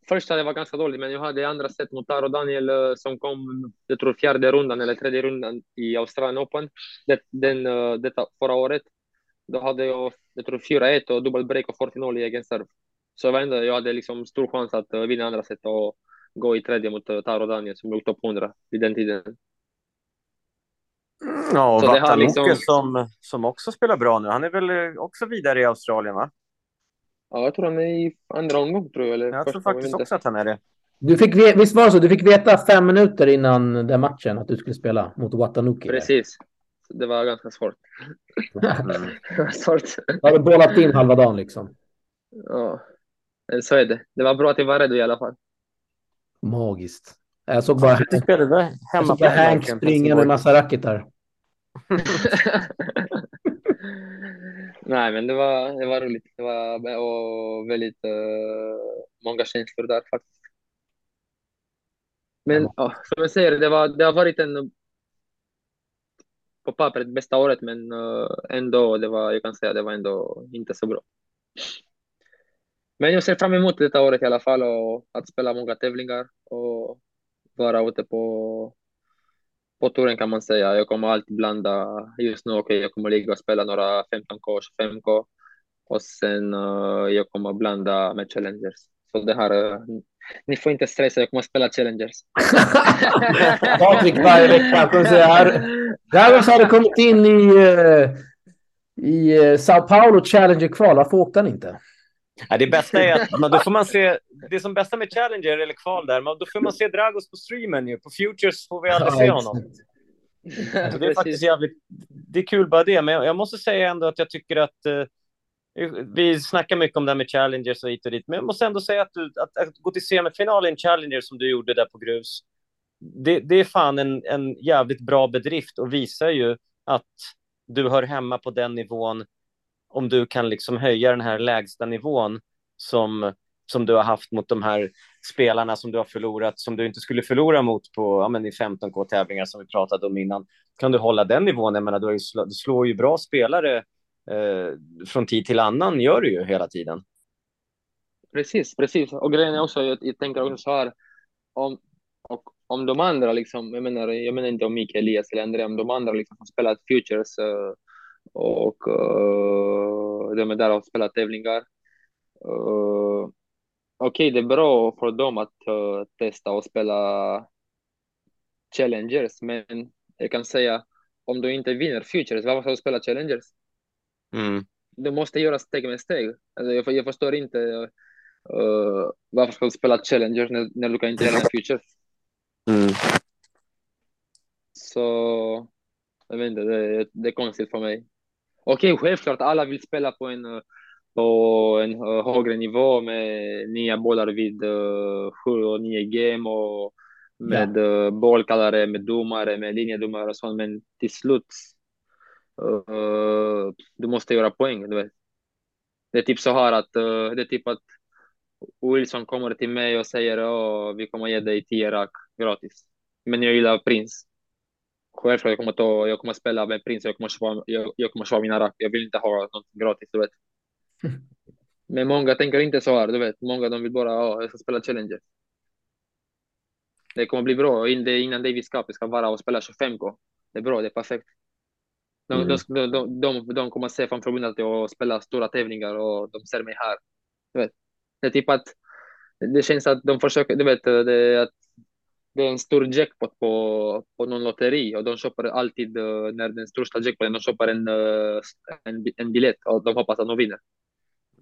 [SPEAKER 3] första det var ganska dåligt, men jag hade andra set mot Taro Daniel eh, som kom, jag tror fjärde rundan eller tredje rundan i Australien Open. Det, den, eh, detta förra året. Då hade jag, jag tror 4-1 och dubbel break och 40-0 i egen serve. Så jag, ändå, jag hade liksom stor chans att eh, vinna andra set och gå i tredje mot Taro Daniel som låg topp 100 vid den tiden.
[SPEAKER 2] Ja, och Vatanuke liksom... som, som också spelar bra nu. Han är väl också vidare i Australien, va?
[SPEAKER 3] Ja, jag tror han är i andra omgång, tror jag. Eller
[SPEAKER 2] jag tror faktiskt också att han är det.
[SPEAKER 1] Du fick, visst var det så? Du fick veta fem minuter innan den matchen att du skulle spela mot Watanuki?
[SPEAKER 3] Precis. Det var ganska svårt.
[SPEAKER 1] Svårt. Du hade bollat in halva dagen liksom.
[SPEAKER 3] Ja, så är det. Det var bra att jag var redo i alla fall.
[SPEAKER 1] Magiskt. Jag såg bara, jag såg bara Hank springa med massa racketar.
[SPEAKER 3] Nej, men det var, det var roligt. Det var och väldigt uh, många känslor där faktiskt. Men ja. som jag säger, det, var, det har varit en på pappret bästa året, men uh, ändå, det var, jag kan säga det var ändå inte så bra. Men jag ser fram emot detta året i alla fall och att spela många tävlingar och vara ute på på touren kan man säga. Jag kommer alltid blanda. Just nu, okej, okay, jag kommer ligga och spela några 15K, 25K och sen uh, jag kommer blanda med challengers. Så det här, uh, ni får inte stressa, jag kommer spela challengers.
[SPEAKER 1] Patrik varje vecka kommer säga här. Dragos hade kommit in i, uh, i Sao Paulo Challenger-kval. Varför åkte han inte?
[SPEAKER 2] Ja, det bästa är att men då får man se, det som bästa med Challenger eller kval där, då får man se Dragos på streamen ju. På Futures får vi aldrig se honom. Så det är faktiskt jävligt, det är kul bara det, men jag måste säga ändå att jag tycker att uh, vi snackar mycket om det här med Challengers och hit och dit, men jag måste ändå säga att, du, att, att gå till semifinal i en Challenger som du gjorde där på grus, det, det är fan en, en jävligt bra bedrift och visar ju att du hör hemma på den nivån om du kan liksom höja den här lägsta nivån som, som du har haft mot de här spelarna som du har förlorat, som du inte skulle förlora mot på, ja, men i 15K-tävlingar som vi pratade om innan. Kan du hålla den nivån? Jag menar, du, ju, du slår ju bra spelare eh, från tid till annan, gör du ju hela tiden.
[SPEAKER 3] Precis, precis. Och grejen är också, jag, jag tänker också så här, om, och, om de andra, liksom, jag, menar, jag menar inte om Mikael Elias eller André, om de andra liksom har spelat Futures uh, och uh, de är där och spelar tävlingar. Uh, Okej, okay, det är bra för dem att uh, testa och spela Challengers, men jag kan säga om du inte vinner Futures, varför ska du spela Challengers?
[SPEAKER 2] Mm.
[SPEAKER 3] Du måste göra steg med steg. Alltså, jag, jag förstår inte uh, varför ska du spela Challengers när, när du kan inte göra Futures.
[SPEAKER 2] Mm.
[SPEAKER 3] Så jag vet inte, det, det är konstigt för mig. Okej, okay, självklart alla vill spela på en, på en högre nivå med nya bollar vid uh, 7 och 9 game och med ja. uh, bollkallare, med domare, med linjedomare och sånt. Men till slut, uh, du måste göra poäng. Du vet. Det är typ så här att, uh, det är typ att Wilson kommer till mig och säger att vi kommer ge dig 10 rack gratis. Men jag gillar Prins. Självklart, jag kommer, ta, jag kommer spela med Prins, jag kommer köpa, jag, jag kommer köpa mina rack. Jag vill inte ha något gratis, du vet. Men många tänker inte så här, du vet. Många de vill bara, ja, jag ska spela Challenger. Det kommer bli bra. Innan Davis Cup, jag ska vara och spela 25K. Det är bra, det är perfekt. De, mm. de, de, de, de kommer se från förbundet och spela stora tävlingar och de ser mig här. Du vet. Det är typ att det känns att de försöker, du vet, det, att det är en stor jackpot på, på någon lotteri och de köper alltid uh, när den största jackpoten, de köper en, uh, en, en biljett och de hoppas att de vinner.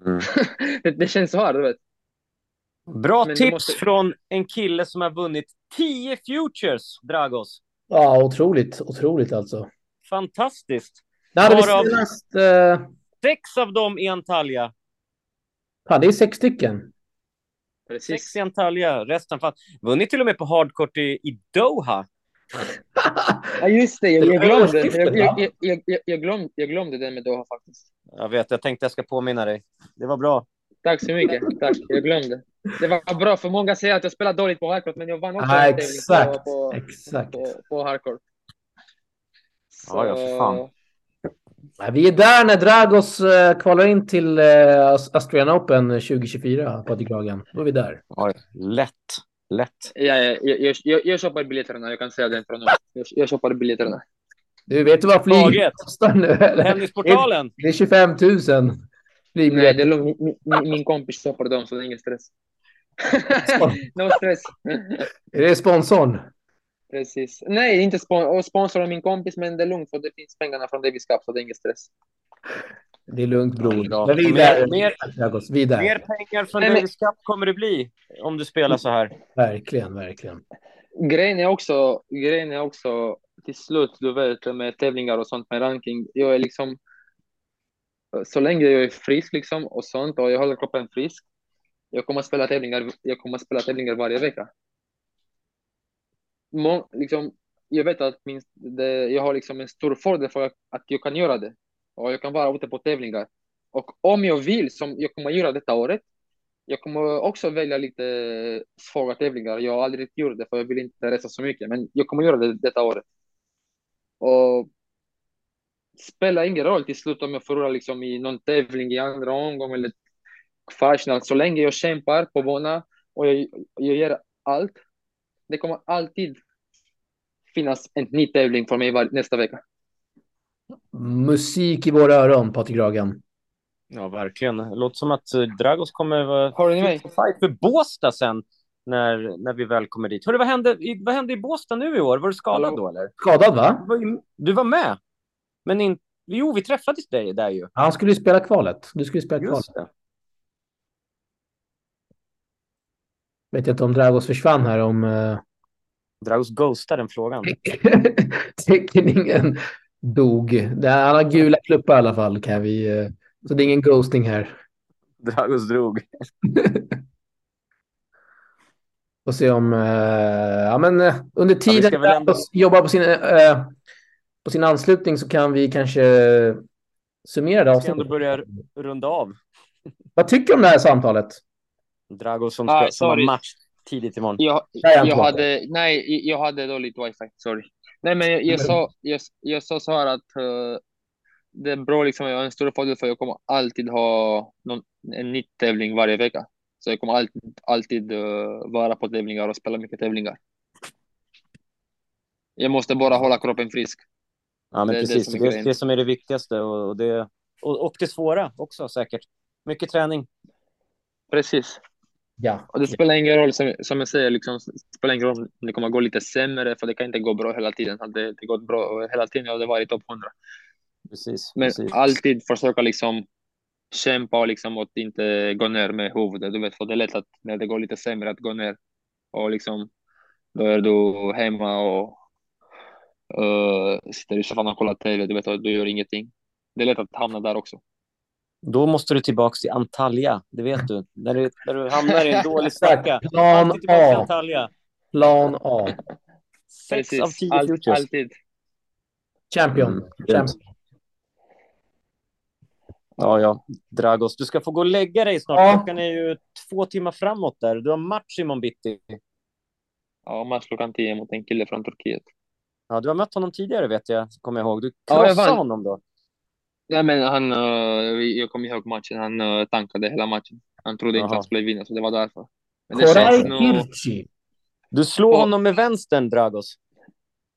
[SPEAKER 3] Mm. det, det, känns så här, du vet.
[SPEAKER 2] Bra Men tips måste... från en kille som har vunnit 10 Futures, Dragos.
[SPEAKER 1] Ja, otroligt, otroligt alltså.
[SPEAKER 2] Fantastiskt.
[SPEAKER 1] Det hade vi senast... Uh...
[SPEAKER 2] Sex av dem i Antalya.
[SPEAKER 1] Ja, det är sex stycken.
[SPEAKER 2] Precis. Sex i Antalya, resten fan. Vunnit till och med på hardcourt i, i Doha.
[SPEAKER 3] ja, just det. Jag, jag glömde. Jag, jag, jag, jag, glömde, jag glömde det med Doha faktiskt.
[SPEAKER 2] Jag vet, jag tänkte jag ska påminna dig. Det var bra.
[SPEAKER 3] Tack så mycket. Tack, jag glömde. Det var bra, för många säger att jag spelar dåligt på hardcourt, men jag vann också
[SPEAKER 1] ah, exakt,
[SPEAKER 3] på,
[SPEAKER 1] på, exakt.
[SPEAKER 3] på, på hardcourt.
[SPEAKER 2] Så... Ja, ja, för fan.
[SPEAKER 1] Vi är där när Dragos uh, kvalar in till uh, Australian Open 2024, Patrik Hagen. Då är vi där.
[SPEAKER 2] Ja, lätt. Lätt.
[SPEAKER 3] Ja, jag, jag, jag, jag köper biljetterna, jag kan säga det från nu. Jag, jag köper biljetterna.
[SPEAKER 1] Du, vet du vad flyget kostar nu?
[SPEAKER 2] Tennisportalen.
[SPEAKER 1] Det är 25 000.
[SPEAKER 3] Nej, det är lugnt. Min, min, min kompis köper dem, så det är ingen stress. no stress.
[SPEAKER 1] Är det sponsorn?
[SPEAKER 3] Precis. Nej, inte spon sponsorn min kompis, men det är lugnt för det finns pengarna från Davis Cup, så det är ingen stress.
[SPEAKER 1] Det är lugnt bror.
[SPEAKER 2] Ja, men vidare. Mer, mer, mer pengar från Nej, Davis Cup kommer det bli om du spelar så här.
[SPEAKER 1] Verkligen, verkligen.
[SPEAKER 3] Grejen är också, grejen är också till slut, du vet, med tävlingar och sånt med ranking. Jag är liksom, så länge jag är frisk liksom och sånt och jag håller kroppen frisk, jag kommer att spela tävlingar, jag kommer att spela tävlingar varje vecka må, liksom, jag vet att min, det, jag har liksom en stor fördel för att jag kan göra det. Och jag kan vara ute på tävlingar. Och om jag vill, som jag kommer göra detta året, jag kommer också välja lite svaga tävlingar. Jag har aldrig gjort det för jag vill inte resa så mycket, men jag kommer göra det detta året. Och spelar ingen roll till slut om jag förlorar liksom i någon tävling i andra omgången, eller kvartsfinal. Så länge jag kämpar på banan och jag, jag ger allt det kommer alltid finnas en ny tävling för mig var, nästa vecka.
[SPEAKER 1] Musik i våra öron, Patrik Ragan.
[SPEAKER 2] Ja, verkligen. Det låter som att eh, Dragos kommer vara
[SPEAKER 3] Har ni mig?
[SPEAKER 2] fight för Båstad sen när, när vi väl kommer dit. Hörru, vad hände, vad hände i Båstad nu i år? Var du skadad Hallå? då eller?
[SPEAKER 1] Skadad va?
[SPEAKER 2] Du var, du var med. Men in, jo, vi träffades dig där ju.
[SPEAKER 1] Han skulle ju spela kvalet. Du skulle spela
[SPEAKER 2] Just
[SPEAKER 1] kvalet. Det. Vet jag inte om Dragos försvann här om... Uh...
[SPEAKER 2] Dragos ghostar den frågan.
[SPEAKER 1] Teckningen dog. Han har gula kluppar i alla fall kan vi... Uh... Så det är ingen ghosting här.
[SPEAKER 2] Dragos drog.
[SPEAKER 1] Och se om... Uh... Ja men uh, under tiden ja, ändå... jobbar på sin på sin anslutning så kan vi kanske summera det
[SPEAKER 2] Vi ska ändå
[SPEAKER 1] avsnittet.
[SPEAKER 2] börja runda av.
[SPEAKER 1] Vad tycker du om det här samtalet?
[SPEAKER 2] Drago som,
[SPEAKER 3] Ah,
[SPEAKER 2] ska, som har match tidigt imorgon.
[SPEAKER 3] Jag, jag
[SPEAKER 1] tillbaka.
[SPEAKER 3] hade, nej, jag hade dåligt wifi, sorry. Nej, men jag, jag, sa, jag, jag sa så här att eh, det är bra, liksom, jag har en stor fördel för jag kommer alltid ha någon, en ny tävling varje vecka. Så jag kommer alltid, alltid eh, vara på tävlingar och spela mycket tävlingar. Jag måste bara hålla kroppen frisk.
[SPEAKER 2] Ja, men
[SPEAKER 3] Det är det
[SPEAKER 2] precis.
[SPEAKER 3] som
[SPEAKER 2] Det
[SPEAKER 3] är
[SPEAKER 2] är det, som är det viktigaste och, och, det, och, och det svåra också säkert. Mycket träning.
[SPEAKER 3] Precis.
[SPEAKER 1] Ja.
[SPEAKER 3] Och det spelar ingen roll, som, som jag säger, liksom, det spelar ingen roll om det kommer gå lite sämre, för det kan inte gå bra hela tiden. Hade det gått bra hela tiden, hade varit topp 100.
[SPEAKER 2] Precis.
[SPEAKER 3] Men
[SPEAKER 2] precis.
[SPEAKER 3] alltid försöka liksom kämpa och liksom att inte gå ner med huvudet. Du vet, för det är lätt att när det går lite sämre att gå ner och liksom då är du hemma och uh, sitter i soffan och kollar TV, du vet, och du gör ingenting. Det är lätt att hamna där också.
[SPEAKER 2] Då måste du tillbaka till Antalya, det vet du. När du, när du hamnar i en dålig svacka.
[SPEAKER 1] Plan A.
[SPEAKER 2] Antalya.
[SPEAKER 1] Plan A.
[SPEAKER 2] Sex
[SPEAKER 3] Precis.
[SPEAKER 2] av tio
[SPEAKER 3] Allt-
[SPEAKER 2] futures.
[SPEAKER 3] alltid.
[SPEAKER 1] Champion.
[SPEAKER 2] Mm,
[SPEAKER 1] Champion.
[SPEAKER 2] Ja, ja. Dragos, du ska få gå och lägga dig snart.
[SPEAKER 1] Ja.
[SPEAKER 2] Klockan är ju två timmar framåt där. Du har match imorgon bitti.
[SPEAKER 3] Ja, match klockan 10 mot en kille från Turkiet.
[SPEAKER 2] Ja, du har mött honom tidigare vet jag, kommer jag ihåg. Du
[SPEAKER 3] Ja,
[SPEAKER 2] krossade
[SPEAKER 3] vann.
[SPEAKER 2] honom då.
[SPEAKER 3] Nej, men han, uh, jag kommer ihåg matchen, han uh, tankade hela matchen. Han trodde inte
[SPEAKER 2] Jaha.
[SPEAKER 3] han skulle vinna, så det var därför. Men det
[SPEAKER 1] Koray
[SPEAKER 3] känns nog...
[SPEAKER 1] Kirchi.
[SPEAKER 2] Du slår
[SPEAKER 3] Och-
[SPEAKER 2] honom med vänstern, Dragos.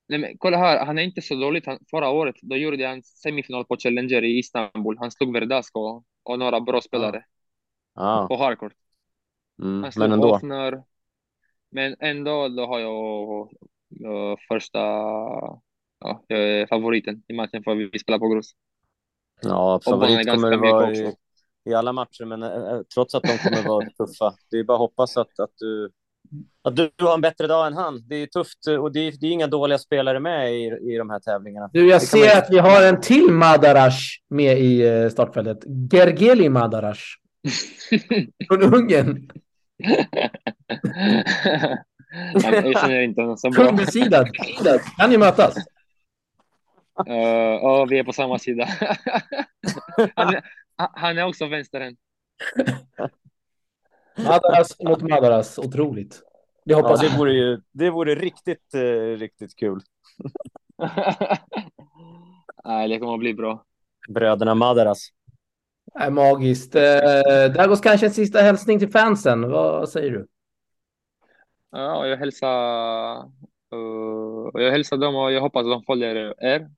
[SPEAKER 3] Nej, men kolla här, han är inte så dåligt. Han, förra året då gjorde han semifinal på Challenger i Istanbul. Han slog Verdask och, och några bra spelare
[SPEAKER 2] Ja,
[SPEAKER 3] på hardcourt.
[SPEAKER 2] mm,
[SPEAKER 3] Han slog
[SPEAKER 2] men ändå.
[SPEAKER 3] Offner. Men ändå då har jag uh, första är favoriten i matchen för vi spelar på grus.
[SPEAKER 2] Ja, favorit kommer det vara i, i alla matcher, men eh, trots att de kommer vara tuffa. Det är bara att hoppas att, att, du, att du har en bättre dag än han. Det är tufft eh, och det är, det är inga dåliga spelare med i, i de här tävlingarna.
[SPEAKER 1] Du, jag
[SPEAKER 2] Det
[SPEAKER 1] ser
[SPEAKER 2] man-
[SPEAKER 1] att vi har en till Madarash med i eh, startfältet. Gergeli Madarash. Från Ungern.
[SPEAKER 3] Han- jag känner inte honom så bra.
[SPEAKER 1] Kungbesidad. Kan ju mötas.
[SPEAKER 3] Uh, ja, vi är på samma sida. han, är, han är också vänsterhänt.
[SPEAKER 1] Madaras mot Madaras. Otroligt. Det
[SPEAKER 2] Ja,
[SPEAKER 1] hoppas
[SPEAKER 2] det
[SPEAKER 1] jag.
[SPEAKER 2] vore ju det vore riktigt, eh, riktigt kul.
[SPEAKER 3] Nej, det kommer att bli bra.
[SPEAKER 2] Bröderna Madaras.
[SPEAKER 1] är magiskt. Eh, Dragos, kanske en sista hälsning till fansen. Vad säger du?
[SPEAKER 3] Ja, jag hälsar, uh, jag hälsar dem och jag hoppas de följer er.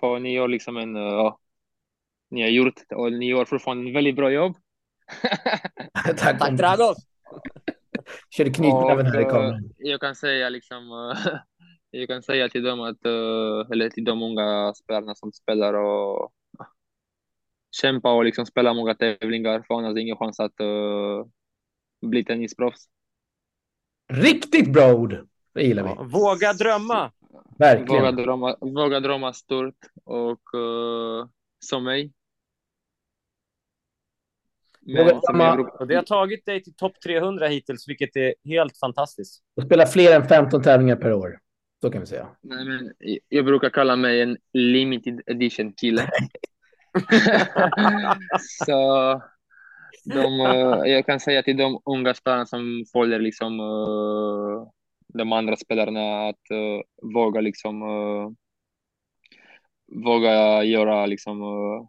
[SPEAKER 3] För ni gör liksom en, uh, ja, ni har gjort och ni gör fortfarande en väldigt bra jobb.
[SPEAKER 1] Tack,
[SPEAKER 2] Tack Dragos!
[SPEAKER 1] Körde knytnäven här i
[SPEAKER 3] uh,
[SPEAKER 1] kameran.
[SPEAKER 3] jag kan säga liksom, uh, jag kan säga till dem att, eller till de unga spelarna som spelar och kämpa och liksom spela många tävlingar för annars är det ingen chans att uh, bli tennisproffs.
[SPEAKER 1] Riktigt bra ord. Det gillar vi.
[SPEAKER 2] Ja, våga drömma!
[SPEAKER 1] Verkligen.
[SPEAKER 3] Våga drömma, våga drömma stort och uh, som mig. Men som jag,
[SPEAKER 2] det har tagit dig till topp 300 hittills, vilket är helt fantastiskt.
[SPEAKER 1] Och spela fler än 15 tävlingar per år. Så kan vi säga.
[SPEAKER 3] nej, men jag brukar kalla mig en limited edition kille. Så de, eh, jag kan säga till de unga spelarna som följer liksom, eh, de andra spelarna att eh, våga liksom eh, våga göra liksom uh,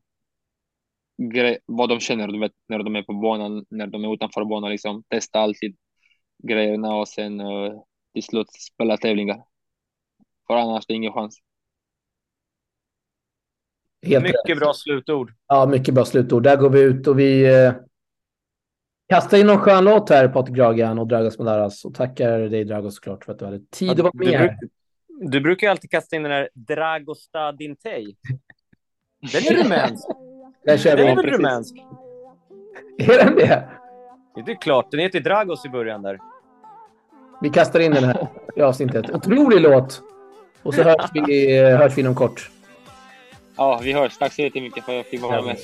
[SPEAKER 3] gre- vad de känner du vet, när de är på banan, när de är utanför banan. Liksom. Testa alltid grejerna och sen eh, till slut spela tävlingar. För annars är det ingen chans.
[SPEAKER 1] Helt rätt.
[SPEAKER 2] Mycket bra slutord.
[SPEAKER 1] Ja, mycket bra slutord. Där går vi ut och vi kastar in någon skön låt här, Patrik Dragan och Dragos Madaras. Och tackar dig, Dragos, såklart, för att du hade tid att vara
[SPEAKER 2] du,
[SPEAKER 1] med. här.
[SPEAKER 2] bruk, du brukar ju alltid kasta in den där Dragosta Dintej. Den är rumänsk.
[SPEAKER 1] Där kör
[SPEAKER 2] Den är
[SPEAKER 1] vi.
[SPEAKER 2] väl rumänsk?
[SPEAKER 1] Är den det?
[SPEAKER 2] Det är klart, den heter Dragos i början där.
[SPEAKER 1] Vi kastar in den här i avsnittet. Otrolig låt. Och så hörs vi, hörs vi inom kort.
[SPEAKER 3] Ja, vi hörs. Tack så jättemycket för att jag fick vara med.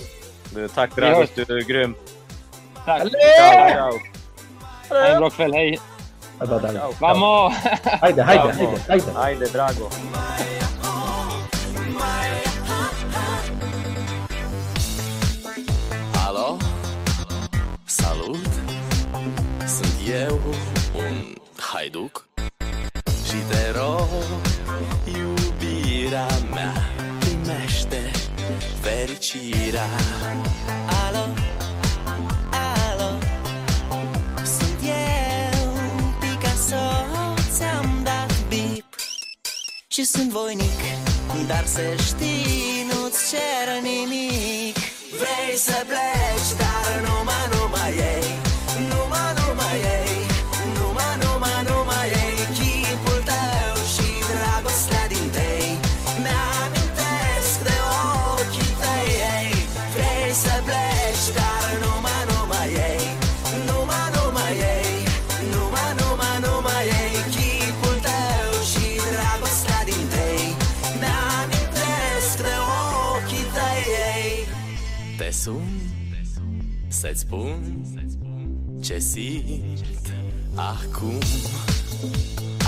[SPEAKER 2] Du, tack
[SPEAKER 3] Vi
[SPEAKER 2] Dragos, du är grym.
[SPEAKER 3] Tack.
[SPEAKER 2] Ciao, ciao.
[SPEAKER 3] Ha en bra kväll. Hej.
[SPEAKER 1] Jag bara där.
[SPEAKER 3] Vamos!
[SPEAKER 1] Haide, haide, haide, haide.
[SPEAKER 2] Haide, Drago.
[SPEAKER 4] Alo? Salut! Sunt eu, un haiduc Și te rog, iubirea mea Primește fericirea Și sunt voinic Dar să știi, nu-ți cer nimic. Vrei să pleci, dar numai, numai ei să-ți spun ce simt acum.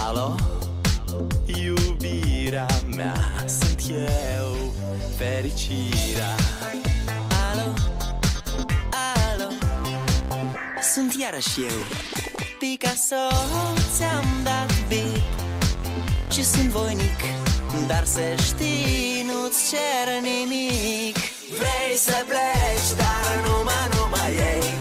[SPEAKER 4] Alo, iubirea mea Sunt eu, fericirea. Alo, alo? Sunt iarăși eu. Picasso, ți-am dat bip Și sunt voinic Dar să știi, nu-ți cer nimic Vrei să pleci, dar numai, numai ei